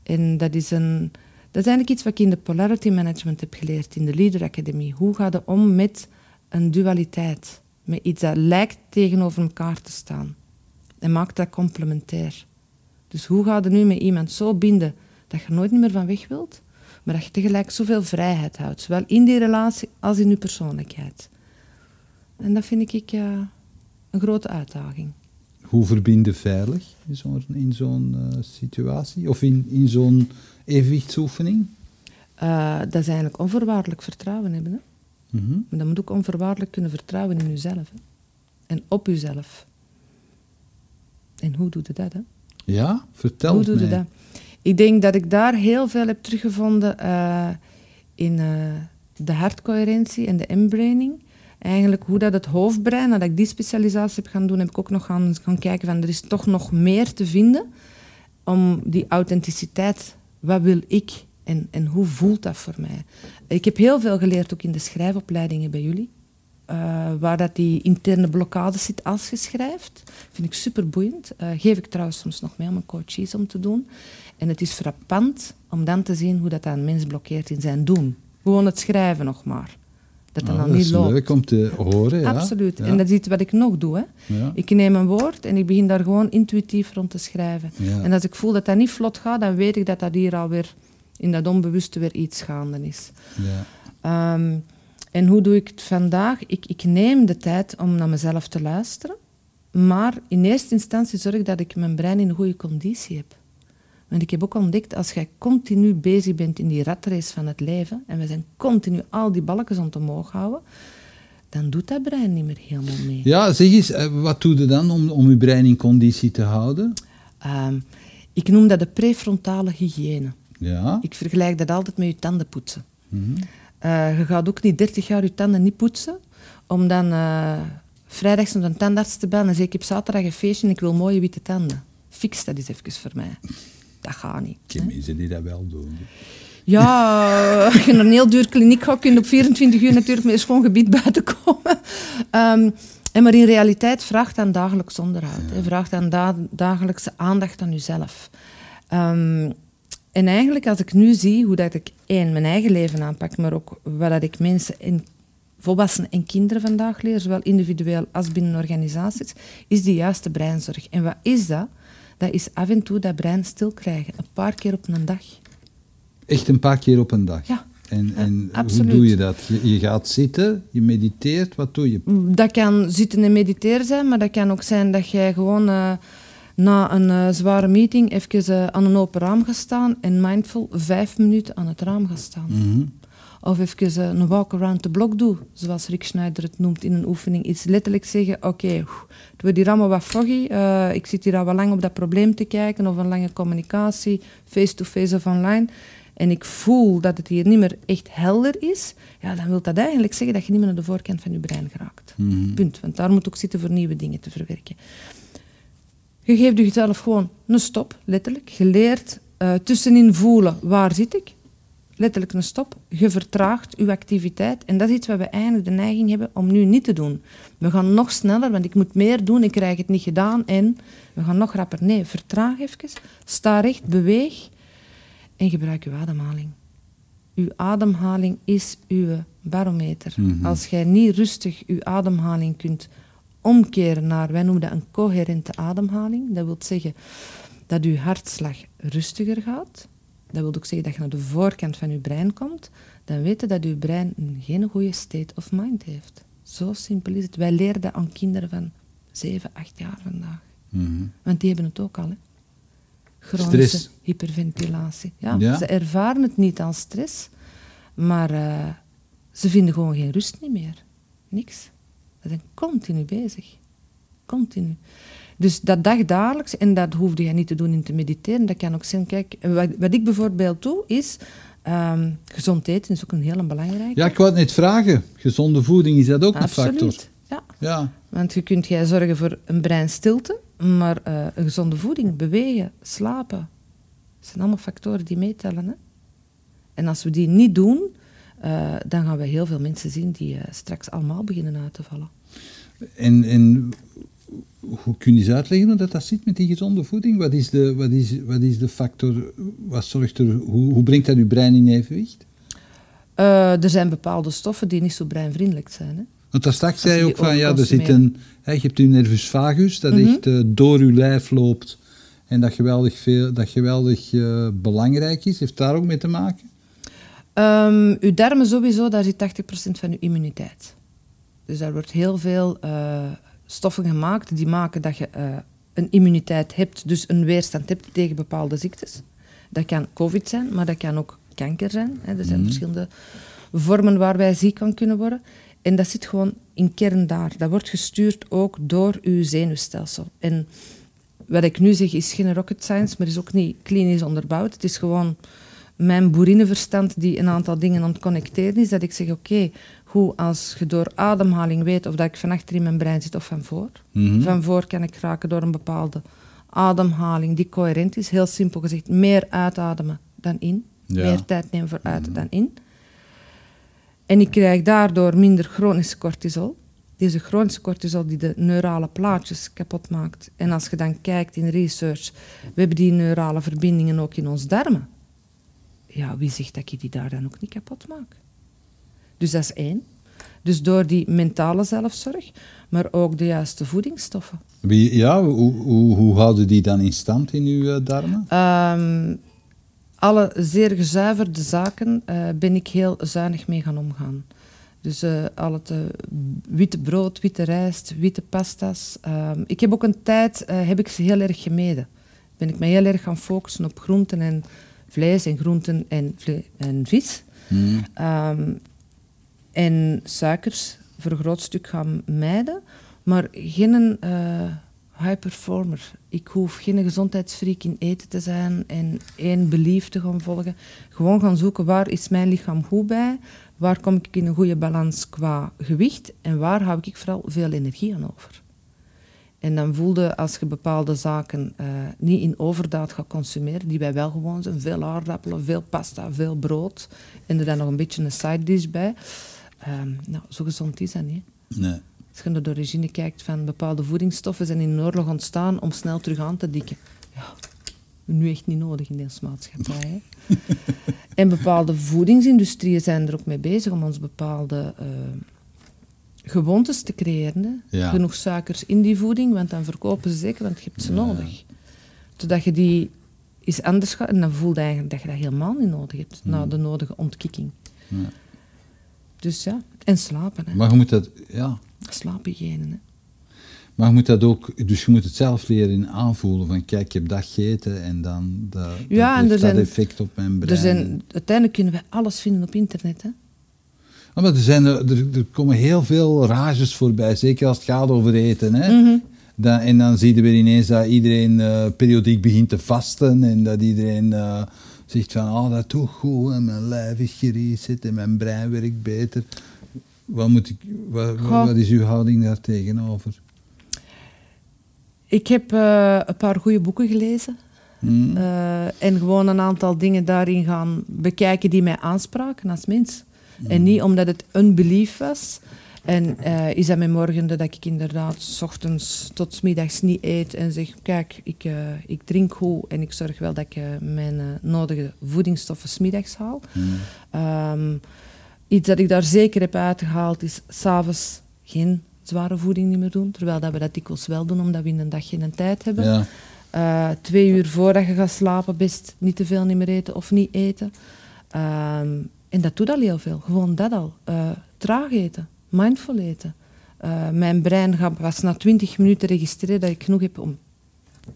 Speaker 1: En dat is, een, dat is eigenlijk iets wat ik in de Polarity Management heb geleerd, in de Leader Academy. Hoe ga je om met een dualiteit? Met iets dat lijkt tegenover elkaar te staan. En maakt dat complementair. Dus hoe ga je nu met iemand zo binden dat je nooit meer van weg wilt, maar dat je tegelijk zoveel vrijheid houdt, zowel in die relatie als in je persoonlijkheid. En dat vind ik uh, een grote uitdaging.
Speaker 2: Hoe verbinden veilig in zo'n in zo'n uh, situatie of in, in zo'n evenwichtsoefening?
Speaker 1: Uh, dat is eigenlijk onvoorwaardelijk vertrouwen hebben. Hè? Mm -hmm. Maar dan moet ook onvoorwaardelijk kunnen vertrouwen in jezelf hè? en op jezelf. En hoe doe je dat? Hè?
Speaker 2: Ja, vertel
Speaker 1: Hoe doe je dat? Ik denk dat ik daar heel veel heb teruggevonden uh, in de hartcoherentie en de inbraining. Eigenlijk hoe dat het hoofdbrein, nadat ik die specialisatie heb gaan doen, heb ik ook nog gaan, gaan kijken van er is toch nog meer te vinden om die authenticiteit, wat wil ik en, en hoe voelt dat voor mij? Ik heb heel veel geleerd ook in de schrijfopleidingen bij jullie. Uh, waar dat die interne blokkade zit als je schrijft. Vind ik super boeiend. Uh, geef ik trouwens soms nog mee aan mijn coaches om te doen. En het is frappant om dan te zien hoe dat een mens blokkeert in zijn doen. Gewoon het schrijven nog maar. Dat
Speaker 2: Oh,
Speaker 1: dan niet
Speaker 2: is
Speaker 1: loopt.
Speaker 2: leuk om te horen. Ja.
Speaker 1: Absoluut.
Speaker 2: Ja.
Speaker 1: En dat is iets wat ik nog doe. Hè.
Speaker 2: Ja.
Speaker 1: Ik neem een woord en ik begin daar gewoon intuïtief rond te schrijven. En als ik voel dat dat niet vlot gaat, dan weet ik dat dat hier alweer in dat onbewuste weer iets gaande is.
Speaker 2: Ja.
Speaker 1: Um, en hoe doe ik het vandaag? Ik, ik, neem de tijd om naar mezelf te luisteren. Maar in eerste instantie zorg dat ik mijn brein in een goede conditie heb. Want ik heb ook ontdekt, als jij continu bezig bent in die ratrace van het leven, en we zijn continu al die balkjes om omhoog houden, dan doet dat brein niet meer helemaal mee.
Speaker 2: ja, zeg eens, eh, wat doe je dan om, om je brein in conditie te houden?
Speaker 1: Um, ik noem dat de prefrontale hygiëne.
Speaker 2: Ja.
Speaker 1: Ik vergelijk dat altijd met je tanden poetsen.
Speaker 2: Mm -hmm.
Speaker 1: uh, je gaat ook niet 30 jaar je tanden niet poetsen, om dan uh, vrijdags naar een tandarts te bellen en zeggen ik heb zaterdag een feestje en ik wil mooie witte tanden. Fix dat eens even voor mij. Dat gaat niet.
Speaker 2: Ik mensen die dat wel doen.
Speaker 1: Ja, als je naar een heel duur kliniek gaat, kun je op 24 uur natuurlijk met een schoon gebied buiten komen. Um, en maar in realiteit vraagt dan dagelijks onderhoud. Ja. Vraagt dan da dagelijkse aandacht aan jezelf. Um, en eigenlijk als ik nu zie hoe dat ik één, mijn eigen leven aanpak, maar ook wat dat ik mensen, in, volwassenen en kinderen vandaag leer, zowel individueel als binnen organisaties, is die juiste breinzorg. En wat is dat? Dat is af en toe dat brein stil krijgen, een paar keer op een dag.
Speaker 2: Echt een paar keer op een dag?
Speaker 1: Ja.
Speaker 2: En, en hoe doe je dat? Je, je, gaat zitten, je mediteert, wat doe je?
Speaker 1: Dat kan zitten en mediteren zijn, maar dat kan ook zijn dat jij gewoon uh, na een uh, zware meeting even uh, aan een open raam gaat staan en mindful vijf minuten aan het raam gaat staan.
Speaker 2: Mm -hmm.
Speaker 1: Of even een walk around the block doe, zoals Rick Schneider het noemt in een oefening. Iets letterlijk zeggen, oké, okay, het wordt hier allemaal wat foggy. Uh, ik zit hier al wat lang op dat probleem te kijken, of een lange communicatie, face-to-face -face of online. En ik voel dat het hier niet meer echt helder is. Ja, dan wil dat eigenlijk zeggen dat je niet meer naar de voorkant van je brein geraakt.
Speaker 2: Mm -hmm.
Speaker 1: Punt. Want daar moet ook zitten voor nieuwe dingen te verwerken. Je geeft jezelf gewoon een stop, letterlijk. Je leert uh, tussenin voelen, waar zit ik? Letterlijk een stop. Je vertraagt je activiteit. En dat is iets wat we eigenlijk de neiging hebben om nu niet te doen. We gaan nog sneller, want ik moet meer doen, ik krijg het niet gedaan en we gaan nog rapper. Nee, vertraag even, sta recht, beweeg en gebruik je ademhaling. Uw ademhaling is uw barometer.
Speaker 2: Mhm.
Speaker 1: Mm -hmm. Als jij niet rustig uw ademhaling kunt omkeren naar, wij noemen dat een coherente ademhaling, dat wil zeggen dat uw hartslag rustiger gaat, dat wil ook zeggen dat je naar de voorkant van je brein komt, dan weet je dat je brein geen goede state of mind heeft. Zo simpel is het. Wij leren dat aan kinderen van 7, 8 jaar vandaag.
Speaker 2: Mm -hmm.
Speaker 1: Want die hebben het ook al. Hè. Chronische
Speaker 2: stress.
Speaker 1: hyperventilatie. Ja,
Speaker 2: ja,
Speaker 1: Ze ervaren het niet als stress, maar uh, ze vinden gewoon geen rust niet meer. Niks. Ze zijn continu bezig. Continu. Dus dat dagdagelijks, en dat hoefde je niet te doen in te mediteren, dat kan ook zijn, kijk, wat, wat ik bijvoorbeeld doe, is um, gezond eten, is ook een hele belangrijke.
Speaker 2: Ja, ik wou het net vragen. Gezonde voeding, is dat ook
Speaker 1: Absoluut,
Speaker 2: een factor?
Speaker 1: Ja.
Speaker 2: ja.
Speaker 1: Want je kunt jij zorgen voor een breinstilte, maar uh, een gezonde voeding, bewegen, slapen, dat zijn allemaal factoren die meetellen. Hè? En als we die niet doen, uh, dan gaan we heel veel mensen zien die uh, straks allemaal beginnen uit te vallen.
Speaker 2: En, en hoe kun je eens uitleggen hoe dat, dat zit met die gezonde voeding? Wat is de, wat is, wat is de factor, wat zorgt er, hoe, hoe brengt dat je brein in evenwicht?
Speaker 1: Uh, er zijn bepaalde stoffen die niet zo breinvriendelijk zijn. Hè?
Speaker 2: Want daar straks zei je ook van, ja, er zit een, hè, je hebt je nervus vagus, dat mm -hmm. echt uh, door je lijf loopt en dat geweldig, veel, dat geweldig uh, belangrijk is. Heeft daar ook mee te maken?
Speaker 1: Um, uw darmen sowieso, daar zit 80% van uw immuniteit. Dus daar wordt heel veel stoffen gemaakt die maken dat je uh, een immuniteit hebt, dus een weerstand hebt tegen bepaalde ziektes. Dat kan COVID zijn, maar dat kan ook kanker zijn. Hè. Er zijn mm. verschillende vormen waar wij ziek van kunnen worden. En dat zit gewoon in kern daar. Dat wordt gestuurd ook door uw zenuwstelsel. En wat ik nu zeg is geen rocket science, maar is ook niet klinisch onderbouwd. Het is gewoon mijn boerinnenverstand die een aantal dingen aan het connecteren is. Dat ik zeg, oké, hoe als je door ademhaling weet of dat ik van achter in mijn brein zit of van voor.
Speaker 2: Mhm.
Speaker 1: Van voor kan ik raken door een bepaalde ademhaling die coherent is. Heel simpel gezegd, meer uitademen dan in.
Speaker 2: Ja.
Speaker 1: Meer tijd nemen voor uit dan in. En ik krijg daardoor minder chronische cortisol. Deze chronische cortisol die de neurale plaatjes kapot maakt. En als je dan kijkt in research, we hebben die neurale verbindingen ook in ons darmen. Ja, wie zegt dat je die daar dan ook niet kapot maakt? Dus dat is één. Dus door die mentale zelfzorg, maar ook de juiste voedingsstoffen.
Speaker 2: Wie, ja, hoe, hoe, hoe, houden die dan in stand in uw uh, darmen?
Speaker 1: Um, alle zeer gezuiverde zaken uh, ben ik heel zuinig mee gaan omgaan. Dus uh, al het witte brood, witte rijst, witte pasta's. Um, ik heb ook een tijd heb ik ze heel erg gemeden. Ben ik me heel erg gaan focussen op groenten en vlees en groenten en, en vis. Um, en suikers voor een groot stuk gaan mijden, maar geen uh, high performer. Ik hoef geen gezondheidsfreak in eten te zijn en één belief te gaan volgen. Gewoon gaan zoeken waar is mijn lichaam goed bij, waar kom ik in een goede balans qua gewicht en waar hou ik vooral veel energie aan over. En dan voelde als je bepaalde zaken uh, niet in overdaad gaat consumeren, die wij wel gewoon zijn, veel aardappelen, veel pasta, veel brood en er dan nog een beetje een side dish bij, Um, nou, zo gezond is dat niet.
Speaker 2: Nee.
Speaker 1: Als je naar de origine kijkt van bepaalde voedingsstoffen zijn in een oorlog ontstaan om snel terug aan te dikken. Ja, nu echt niet nodig in deze maatschappij. [LAUGHS] en bepaalde voedingsindustrieën zijn er ook mee bezig om ons bepaalde uh, gewoontes te creëren.
Speaker 2: Ja.
Speaker 1: Genoeg suikers in die voeding, want dan verkopen ze zeker, want je hebt ze
Speaker 2: Ja.
Speaker 1: nodig. Zodat je die eens anders gaat en dan voel je eigenlijk dat je dat helemaal niet nodig hebt na de nodige ontkikking.
Speaker 2: Ja.
Speaker 1: Dus ja, en slapen. Hè.
Speaker 2: Maar je moet dat, ja.
Speaker 1: Slaaphygiëne. Hè.
Speaker 2: Maar je moet dat ook, dus je moet het zelf leren aanvoelen. Van kijk, ik heb dat gegeten en dan dat,
Speaker 1: Ja,
Speaker 2: dat
Speaker 1: en
Speaker 2: dat effect op mijn brein.
Speaker 1: Er zijn, uiteindelijk kunnen we alles vinden op internet. Hè.
Speaker 2: Ah, maar er, zijn, er, er, komen heel veel rages voorbij, zeker als het gaat over eten. Hè?
Speaker 1: Mhm.
Speaker 2: Dan, en dan zie je weer ineens dat iedereen eh, periodiek begint te vasten en dat iedereen eh, zegt van, oh dat doet goed en mijn lijf is gereset en mijn brein werkt beter. Wat, moet ik, wat, wat is uw houding daar tegenover?
Speaker 1: Ik heb eh, een paar goede boeken gelezen.
Speaker 2: Hmm?
Speaker 1: eh, en gewoon een aantal dingen daarin gaan bekijken die mij aanspraken als mens. En niet omdat het een belief was. En eh, is dat mijn morgen dat ik inderdaad s ochtends tot middags niet eet en zeg, kijk, ik, eh, ik drink goed en ik zorg wel dat ik eh, mijn nodige voedingsstoffen 's middags haal.
Speaker 2: Hmm.
Speaker 1: Ehm, iets dat ik daar zeker heb uitgehaald is s'avonds geen zware voeding niet meer doen. Terwijl dat we dat dikwijls wel doen, omdat we in een dag geen tijd hebben.
Speaker 2: Ja.
Speaker 1: Twee uur voordat je gaat slapen, best niet te veel niet meer eten of niet eten. Ehm, en dat doet al heel veel. Gewoon dat al. Traag eten, mindful eten. Eh, mijn brein gaat pas na 20 minuten registreren dat ik genoeg heb om,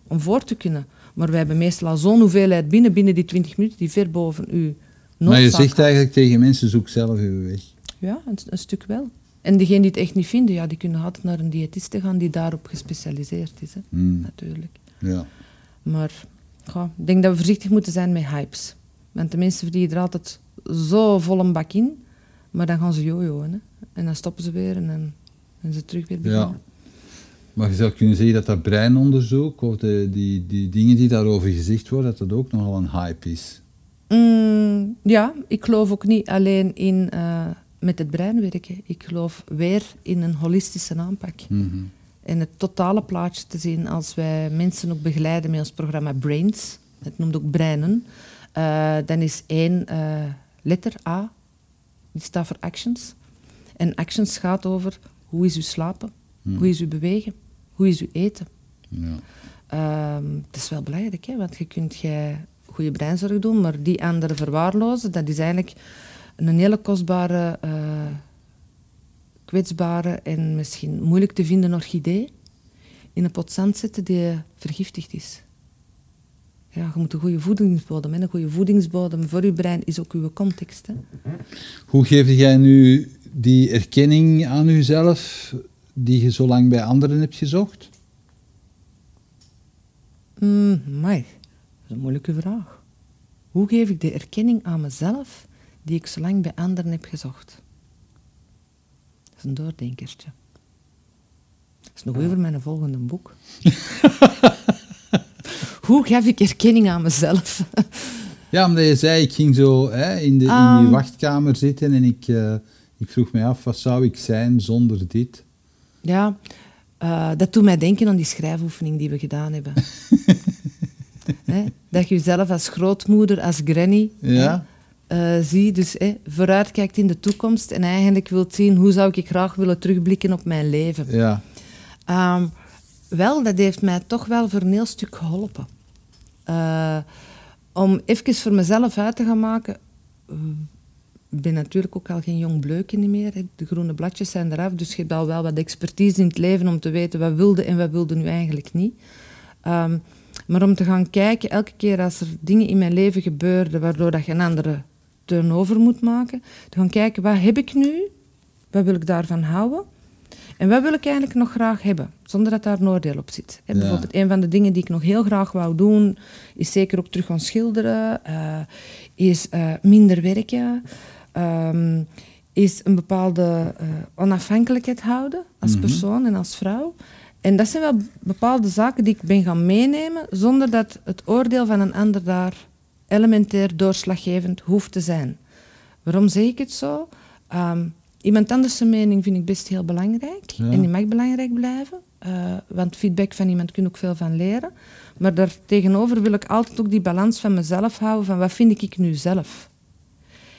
Speaker 1: om voor te kunnen. Maar we hebben meestal al zo'n hoeveelheid binnen, binnen die 20 minuten, die ver boven uw
Speaker 2: Maar je zegt eigenlijk tegen mensen, zoek zelf uw weg.
Speaker 1: ja, een, een stuk wel. En degenen die het echt niet vinden, ja, die kunnen altijd naar een diëtiste gaan die daarop gespecialiseerd is. Hè,
Speaker 2: Hmm.
Speaker 1: natuurlijk.
Speaker 2: Ja.
Speaker 1: Maar ja, ik denk dat we voorzichtig moeten zijn met hypes. Want de mensen verdienen er altijd zo vol een bak in, maar dan gaan ze jojoen. Hè. En dan stoppen ze weer en dan zijn ze terug weer beginnen.
Speaker 2: Ja. Maar je zou kunnen zeggen dat dat breinonderzoek, of de, die, die dingen die daarover gezegd worden, dat dat ook nogal een hype is.
Speaker 1: Mm, ja, ik geloof ook niet alleen in uh, met het brein werken. Ik geloof weer in een holistische aanpak.
Speaker 2: Mhm.
Speaker 1: En het totale plaatje te zien als wij mensen ook begeleiden met ons programma Brains. Het noemt ook breinen. Uh, dan is één uh, letter A, die staat voor actions. En actions gaat over hoe is uw slapen,
Speaker 2: Mhm.
Speaker 1: hoe is uw bewegen, hoe is uw eten.
Speaker 2: Ja.
Speaker 1: Ehm, het is wel belangrijk, hè, want je kunt jij goede breinzorg doen, maar die anderen verwaarlozen, dat is eigenlijk een hele kostbare, uh, kwetsbare en misschien moeilijk te vinden orchidee in een pot zand zetten die vergiftigd is. Ja, je moet een goede voedingsbodem. Een goede voedingsbodem voor je brein is ook uw context. Hè.
Speaker 2: Hoe geef jij nu die erkenning aan jezelf die je zo lang bij anderen hebt gezocht?
Speaker 1: Mm, maar, dat is een moeilijke vraag. Hoe geef ik de erkenning aan mezelf die ik zo lang bij anderen heb gezocht? Dat is een doordenkertje. Dat is nog over mijn volgende boek. [LAUGHS] Hoe geef ik erkenning aan mezelf? [LAUGHS]
Speaker 2: ja, omdat je zei, ik ging zo hè, in, de, in
Speaker 1: Um,
Speaker 2: die wachtkamer zitten en ik, uh, ik vroeg me af, wat zou ik zijn zonder dit?
Speaker 1: Ja, uh, dat doet mij denken aan die schrijfoefening die we gedaan hebben. [LAUGHS] He, dat je jezelf als grootmoeder, als granny
Speaker 2: ja.
Speaker 1: uh, ziet. Dus he, vooruitkijkt in de toekomst en eigenlijk wilt zien hoe zou ik graag willen terugblikken op mijn leven.
Speaker 2: Ja.
Speaker 1: Um, wel, dat heeft mij toch wel voor een heel stuk geholpen. Uh, om even voor mezelf uit te gaan maken. Ik ben natuurlijk ook al geen jong bleukje meer. De groene bladjes zijn eraf, dus je hebt al wel wat expertise in het leven om te weten wat wilde en wat wilde nu eigenlijk niet. Um, maar om te gaan kijken, elke keer als er dingen in mijn leven gebeurden waardoor dat je een andere turnover moet maken, te gaan kijken, wat heb ik nu? Wat wil ik daarvan houden? En wat wil ik eigenlijk nog graag hebben, zonder dat daar een oordeel op zit. Hè,
Speaker 2: Ja.
Speaker 1: Bijvoorbeeld, een van de dingen die ik nog heel graag wou doen, is zeker ook terug gaan schilderen, uh, is uh, minder werken, um, is een bepaalde uh, onafhankelijkheid houden als
Speaker 2: Mhm.
Speaker 1: persoon en als vrouw. En dat zijn wel bepaalde zaken die ik ben gaan meenemen, zonder dat het oordeel van een ander daar elementair doorslaggevend hoeft te zijn. Waarom zeg ik het zo? Um, Iemand anders zijn mening vind ik best heel belangrijk.
Speaker 2: Ja.
Speaker 1: En die mag belangrijk blijven. Uh, want feedback van iemand kun je ook veel van leren. Maar daartegenover wil ik altijd ook die balans van mezelf houden. Van wat vind ik nu zelf?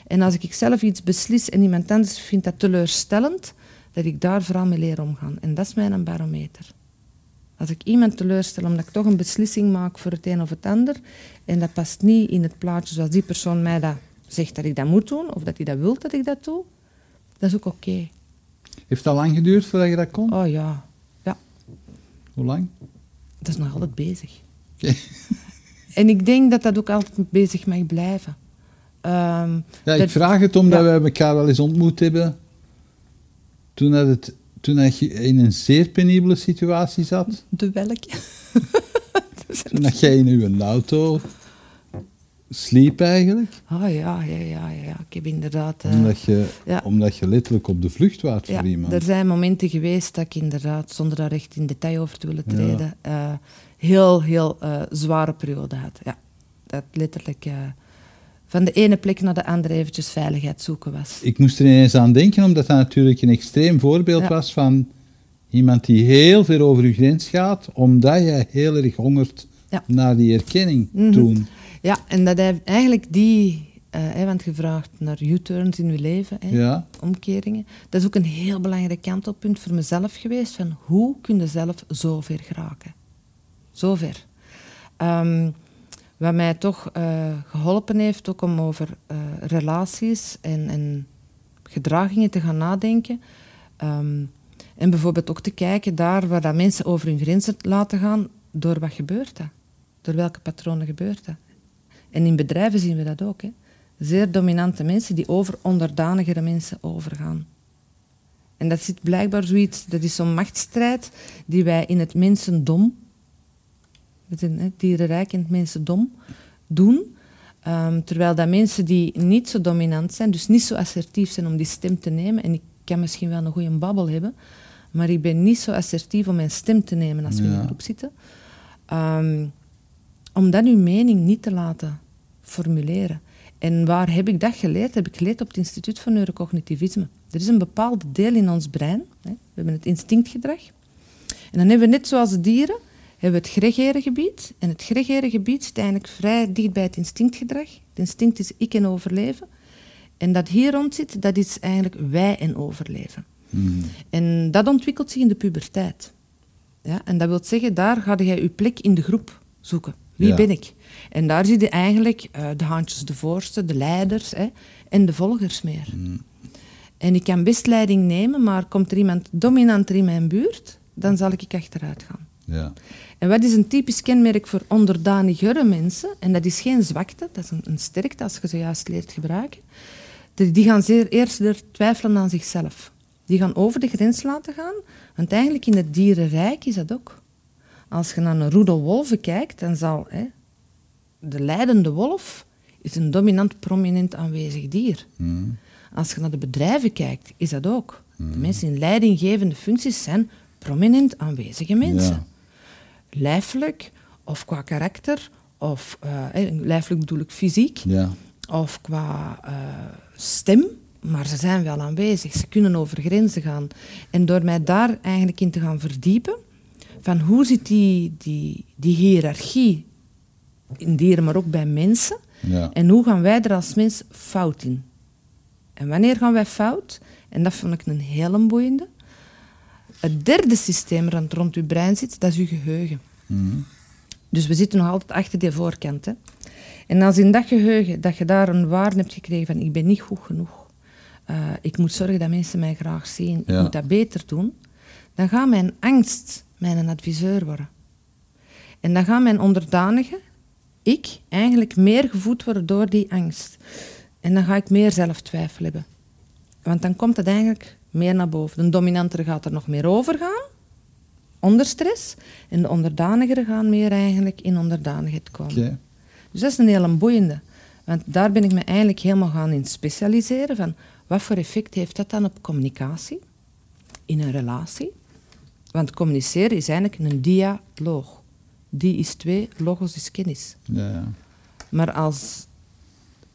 Speaker 1: En als ik zelf iets beslis en iemand anders vindt dat teleurstellend, dat ik daar vooral mee leer omgaan. En dat is mijn barometer. Als ik iemand teleurstel omdat ik toch een beslissing maak voor het een of het ander, en dat past niet in het plaatje zoals die persoon mij dat zegt dat ik dat moet doen, of dat hij dat wil dat ik dat doe, dat is ook oké. Okay.
Speaker 2: Heeft dat lang geduurd voordat je dat kon?
Speaker 1: Oh ja.
Speaker 2: Hoe lang?
Speaker 1: Dat is nog altijd bezig.
Speaker 2: Okay. [LAUGHS]
Speaker 1: En ik denk dat dat ook altijd bezig mag blijven. Um,
Speaker 2: ja,
Speaker 1: dat,
Speaker 2: ik vraag het omdat ja. we elkaar wel eens ontmoet hebben. Toen, dat het, toen dat je in een zeer penibele situatie zat.
Speaker 1: De welke? [LAUGHS]
Speaker 2: toen dat jij in uw auto sliep eigenlijk.
Speaker 1: Ah oh, ja, ja, ja, ja, ik heb inderdaad... Uh,
Speaker 2: omdat, je, ja. omdat je letterlijk op de vlucht
Speaker 1: ja,
Speaker 2: voor iemand.
Speaker 1: er zijn momenten geweest dat ik inderdaad, zonder daar echt in detail over te willen treden, ja. uh, heel, heel uh, zware periode had. Ja, dat letterlijk van de ene plek naar de andere eventjes veiligheid zoeken was.
Speaker 2: Ik moest er ineens aan denken, omdat dat natuurlijk een extreem voorbeeld was van iemand die heel ver over uw grens gaat, omdat jij heel erg hongert naar die erkenning
Speaker 1: mm -hmm. Ja, en dat hij eigenlijk die, uh, want gevraagd naar U-turns in uw leven, hè,
Speaker 2: ja.
Speaker 1: omkeringen. Dat is ook een heel belangrijk kantelpunt voor mezelf geweest, van hoe kun je zelf zo ver geraken? Zo ver. Um, wat mij toch uh, geholpen heeft ook om over uh, relaties en, en, gedragingen te gaan nadenken. Um, en bijvoorbeeld ook te kijken daar waar dat mensen over hun grenzen laten gaan, door wat gebeurt dat? Door welke patronen gebeurt dat? En in bedrijven zien we dat ook. Hè. Zeer dominante mensen die over onderdanigere mensen overgaan. En dat zit blijkbaar zoiets, dat is zo'n machtsstrijd die wij in het mensendom, het dierenrijk in het mensendom, doen. Um, terwijl dat mensen die niet zo dominant zijn, dus niet zo assertief zijn om die stem te nemen, en ik kan misschien wel een goede babbel hebben, maar ik ben niet zo assertief om mijn stem te nemen als we
Speaker 2: Ja.
Speaker 1: in een groep zitten. Um, om dan uw mening niet te laten formuleren. En waar heb ik dat geleerd? heb ik geleerd op het Instituut voor Neurocognitivisme. Er is een bepaald deel in ons brein. Hè. We hebben het instinctgedrag. En dan hebben we net zoals de dieren, hebben we het gregere gebied. En het gregere gebied zit eigenlijk vrij dicht bij het instinctgedrag. Het instinct is ik en overleven. En dat hier rond zit, dat is eigenlijk wij en overleven. Hmm. En dat ontwikkelt zich in de puberteit. Ja, en dat wil zeggen, daar ga je je plek in de groep zoeken. Wie ben ik? En daar zie je eigenlijk uh, de handjes de voorste, de leiders hè, en de volgers meer. Hmm. En ik kan best leiding nemen, maar komt er iemand dominanter in mijn buurt, dan zal ik achteruit gaan.
Speaker 2: Ja.
Speaker 1: En wat is een typisch kenmerk voor onderdanigere mensen? En dat is geen zwakte, dat is een, een sterkte als je ze juist leert gebruiken. Die gaan zeer eerst twijfelen aan zichzelf. Die gaan over de grens laten gaan, want eigenlijk in het dierenrijk is dat ook. Als je naar een roedel wolven kijkt, dan zal hè, de leidende wolf is een dominant, prominent aanwezig dier. Mm. Als je naar de bedrijven kijkt, is dat ook. De mm. mensen in leidinggevende functies zijn prominent aanwezige mensen. Ja. Lijfelijk of qua karakter, of uh, lijfelijk bedoel ik fysiek,
Speaker 2: ja.
Speaker 1: of qua uh, stem, maar ze zijn wel aanwezig. Ze kunnen over grenzen gaan. En door mij daar eigenlijk in te gaan verdiepen, van hoe zit die, die, die hiërarchie in dieren, maar ook bij mensen,
Speaker 2: ja.
Speaker 1: en hoe gaan wij er als mens fout in? En wanneer gaan wij fout? En dat vond ik een hele boeiende. Het derde systeem dat rond uw brein zit, dat is uw geheugen.
Speaker 2: Mhm.
Speaker 1: Dus we zitten nog altijd achter die voorkant. Hè. En als in dat geheugen, dat je daar een waarde hebt gekregen van ik ben niet goed genoeg, uh, ik moet zorgen dat mensen mij graag zien, ik moet dat beter doen, dan gaat mijn angst mijn adviseur worden. En dan gaat mijn onderdanige, ik, eigenlijk meer gevoed worden door die angst. En dan ga ik meer zelftwijfel hebben. Want dan komt het eigenlijk meer naar boven. De dominantere gaat er nog meer over gaan, onder stress. En de onderdanigere gaan meer eigenlijk in onderdanigheid komen. Dus dat is een hele boeiende. Want daar ben ik me eigenlijk helemaal gaan in specialiseren. Van wat voor effect heeft dat dan op communicatie? In een relatie? Want communiceren is eigenlijk een dialoog. Die is twee, logos is kennis.
Speaker 2: Ja, ja.
Speaker 1: Maar als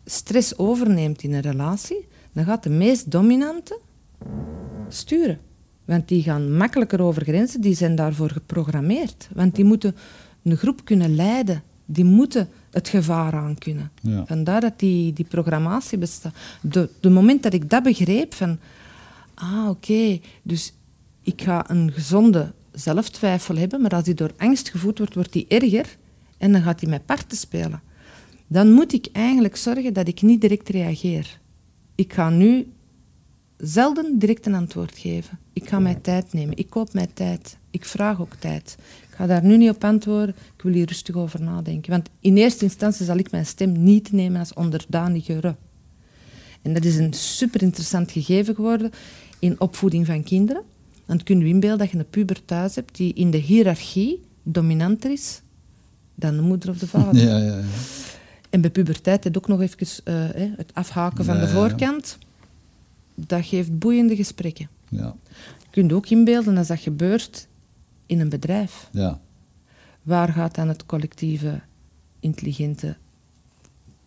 Speaker 1: stress overneemt in een relatie, dan gaat de meest dominante sturen. Want die gaan makkelijker over grenzen, die zijn daarvoor geprogrammeerd. Want die moeten een groep kunnen leiden, die moeten het gevaar aan kunnen.
Speaker 2: Ja.
Speaker 1: Vandaar dat die, die programmatie bestaat. De, de moment dat ik dat begreep, van... Ah, oké, dus ik ga een gezonde zelftwijfel hebben, maar als die door angst gevoed wordt, wordt die erger en dan gaat hij mij parten spelen. Dan moet ik eigenlijk zorgen dat ik niet direct reageer. Ik ga nu zelden direct een antwoord geven. Ik ga mijn tijd nemen. Ik koop mijn tijd. Ik vraag ook tijd. Ik ga daar nu niet op antwoorden. Ik wil hier rustig over nadenken. Want in eerste instantie zal ik mijn stem niet nemen als onderdanigere. En dat is een super interessant gegeven geworden in opvoeding van kinderen. Dan kun je inbeelden dat je een puber thuis hebt die in de hiërarchie dominanter is dan de moeder of de vader.
Speaker 2: Ja, ja, ja.
Speaker 1: En bij puberteit het ook nog even uh, het afhaken van de voorkant. Dat geeft boeiende gesprekken.
Speaker 2: Ja.
Speaker 1: Je kunt ook inbeelden als dat gebeurt in een bedrijf.
Speaker 2: Ja.
Speaker 1: Waar gaat dan het collectieve, intelligente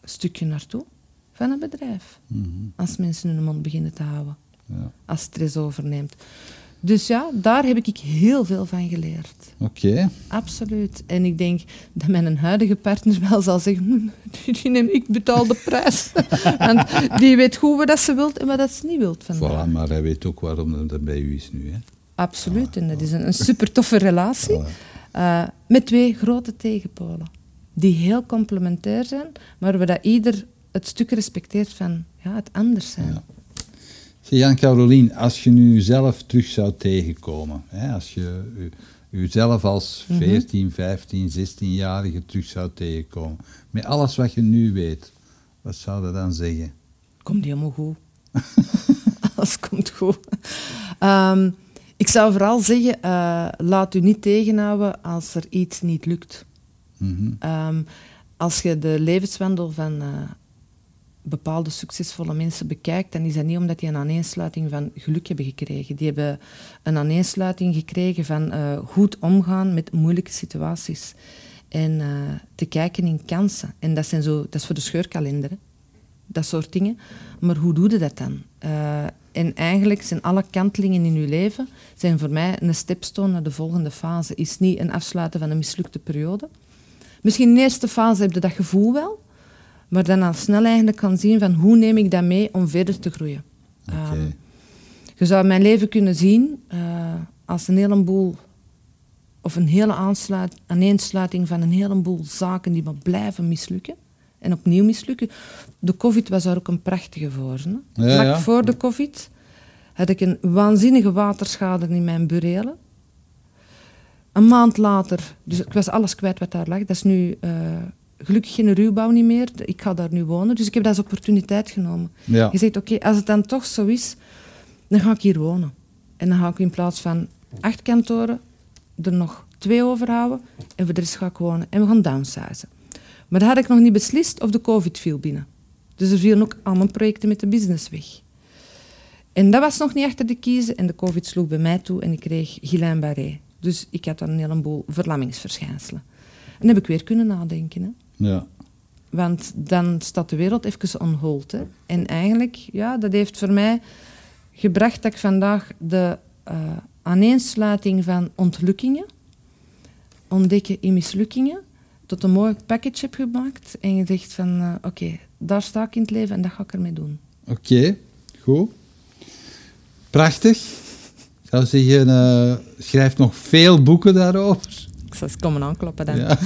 Speaker 1: stukje naartoe? Van een bedrijf.
Speaker 2: Mhm.
Speaker 1: Als mensen hun mond beginnen te houden.
Speaker 2: Ja.
Speaker 1: Als stress overneemt. Dus ja, daar heb ik heel veel van geleerd.
Speaker 2: Oké.
Speaker 1: Absoluut. En ik denk dat mijn huidige partner wel zal zeggen, hm, die neem ik betaal de prijs. [LAUGHS] Want die weet goed wat ze wilt en wat ze niet wilt vandaag.
Speaker 2: Voilà, maar hij weet ook waarom dat bij u is nu. Hè?
Speaker 1: Absoluut. En dat is een, een super toffe relatie. Uh, met twee grote tegenpolen. Die heel complementair zijn, maar waar dat ieder het stuk respecteert van ja, het anders zijn.
Speaker 2: Ja. Jan-Carolien, als je nu zelf terug zou tegenkomen, hè, als je jezelf als 14, 15, 16-jarige terug zou tegenkomen, met alles wat je nu weet, wat zou dat dan zeggen?
Speaker 1: Komt helemaal goed. [LAUGHS] alles komt goed. Um, ik zou vooral zeggen, uh, laat u niet tegenhouden als er iets niet lukt.
Speaker 2: Mm
Speaker 1: um, als je de levenswandel van uh, bepaalde succesvolle mensen bekijkt, dan is dat niet omdat die een aaneensluiting van geluk hebben gekregen. Die hebben een aaneensluiting gekregen van uh, goed omgaan met moeilijke situaties. En uh, te kijken in kansen. En dat, zijn zo, dat is voor de scheurkalender. dat soort dingen. Maar hoe doe je dat dan? Uh, en eigenlijk zijn alle kantelingen in je leven zijn voor mij een stepstone naar de volgende fase. Is niet een afsluiten van een mislukte periode. Misschien in de eerste fase heb je dat gevoel wel, maar dan al snel eigenlijk kan zien van hoe neem ik dat mee om verder te groeien. Okay. Um, je zou mijn leven kunnen zien uh, als een heleboel of een hele aansluit, aaneensluiting van een heleboel zaken die maar blijven mislukken en opnieuw mislukken. De COVID was daar ook een prachtige voor. Hè? Ja, Vlak ja. voor de COVID had ik een waanzinnige waterschade in mijn burelen. Een maand later, dus ik was alles kwijt wat daar lag. Dat is nu uh, gelukkig geen ruwbouw niet meer. Ik ga daar nu wonen. Dus ik heb dat als opportuniteit genomen. Ja. Je zegt, oké, als het dan toch zo is, dan ga ik hier wonen. En dan ga ik in plaats van acht kantoren er nog twee overhouden. En voor de rest ga ik wonen. En we gaan downsizen. Maar dat had ik nog niet beslist of de COVID viel binnen. Dus er vielen ook al mijn projecten met de business weg. En dat was nog niet achter de kiezen en de COVID sloeg bij mij toe en ik kreeg Guillain-Barré. Dus ik had dan een heleboel verlammingsverschijnselen. En dan heb ik weer kunnen nadenken. Hè.
Speaker 2: Ja.
Speaker 1: Want dan staat de wereld even on hold. Hè. En eigenlijk, ja, dat heeft voor mij gebracht dat ik vandaag de uh, aaneensluiting van ontlukkingen, ontdekken in mislukkingen, tot een mooi package heb gemaakt. En je zegt van, uh, oké, daar sta ik in het leven en dat ga ik ermee doen.
Speaker 2: Oké, goed. Prachtig. Ik zou zeggen, uh, schrijf nog veel boeken daarover.
Speaker 1: Ik zal eens komen aankloppen dan.
Speaker 2: Ja.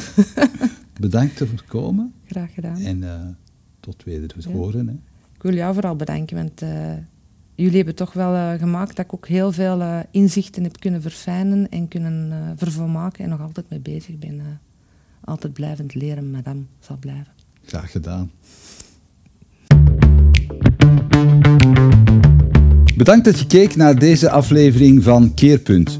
Speaker 2: Bedankt voor het komen.
Speaker 1: Graag gedaan.
Speaker 2: En uh, tot weder horen. Hè.
Speaker 1: Ik wil jou vooral bedanken, want uh, jullie hebben toch wel gemaakt dat ik ook heel veel inzichten heb kunnen verfijnen en kunnen vervolmaken en nog altijd mee bezig ben altijd blijvend leren, madame, zal blijven.
Speaker 2: Graag gedaan. Bedankt dat je keek naar deze aflevering van Keerpunt.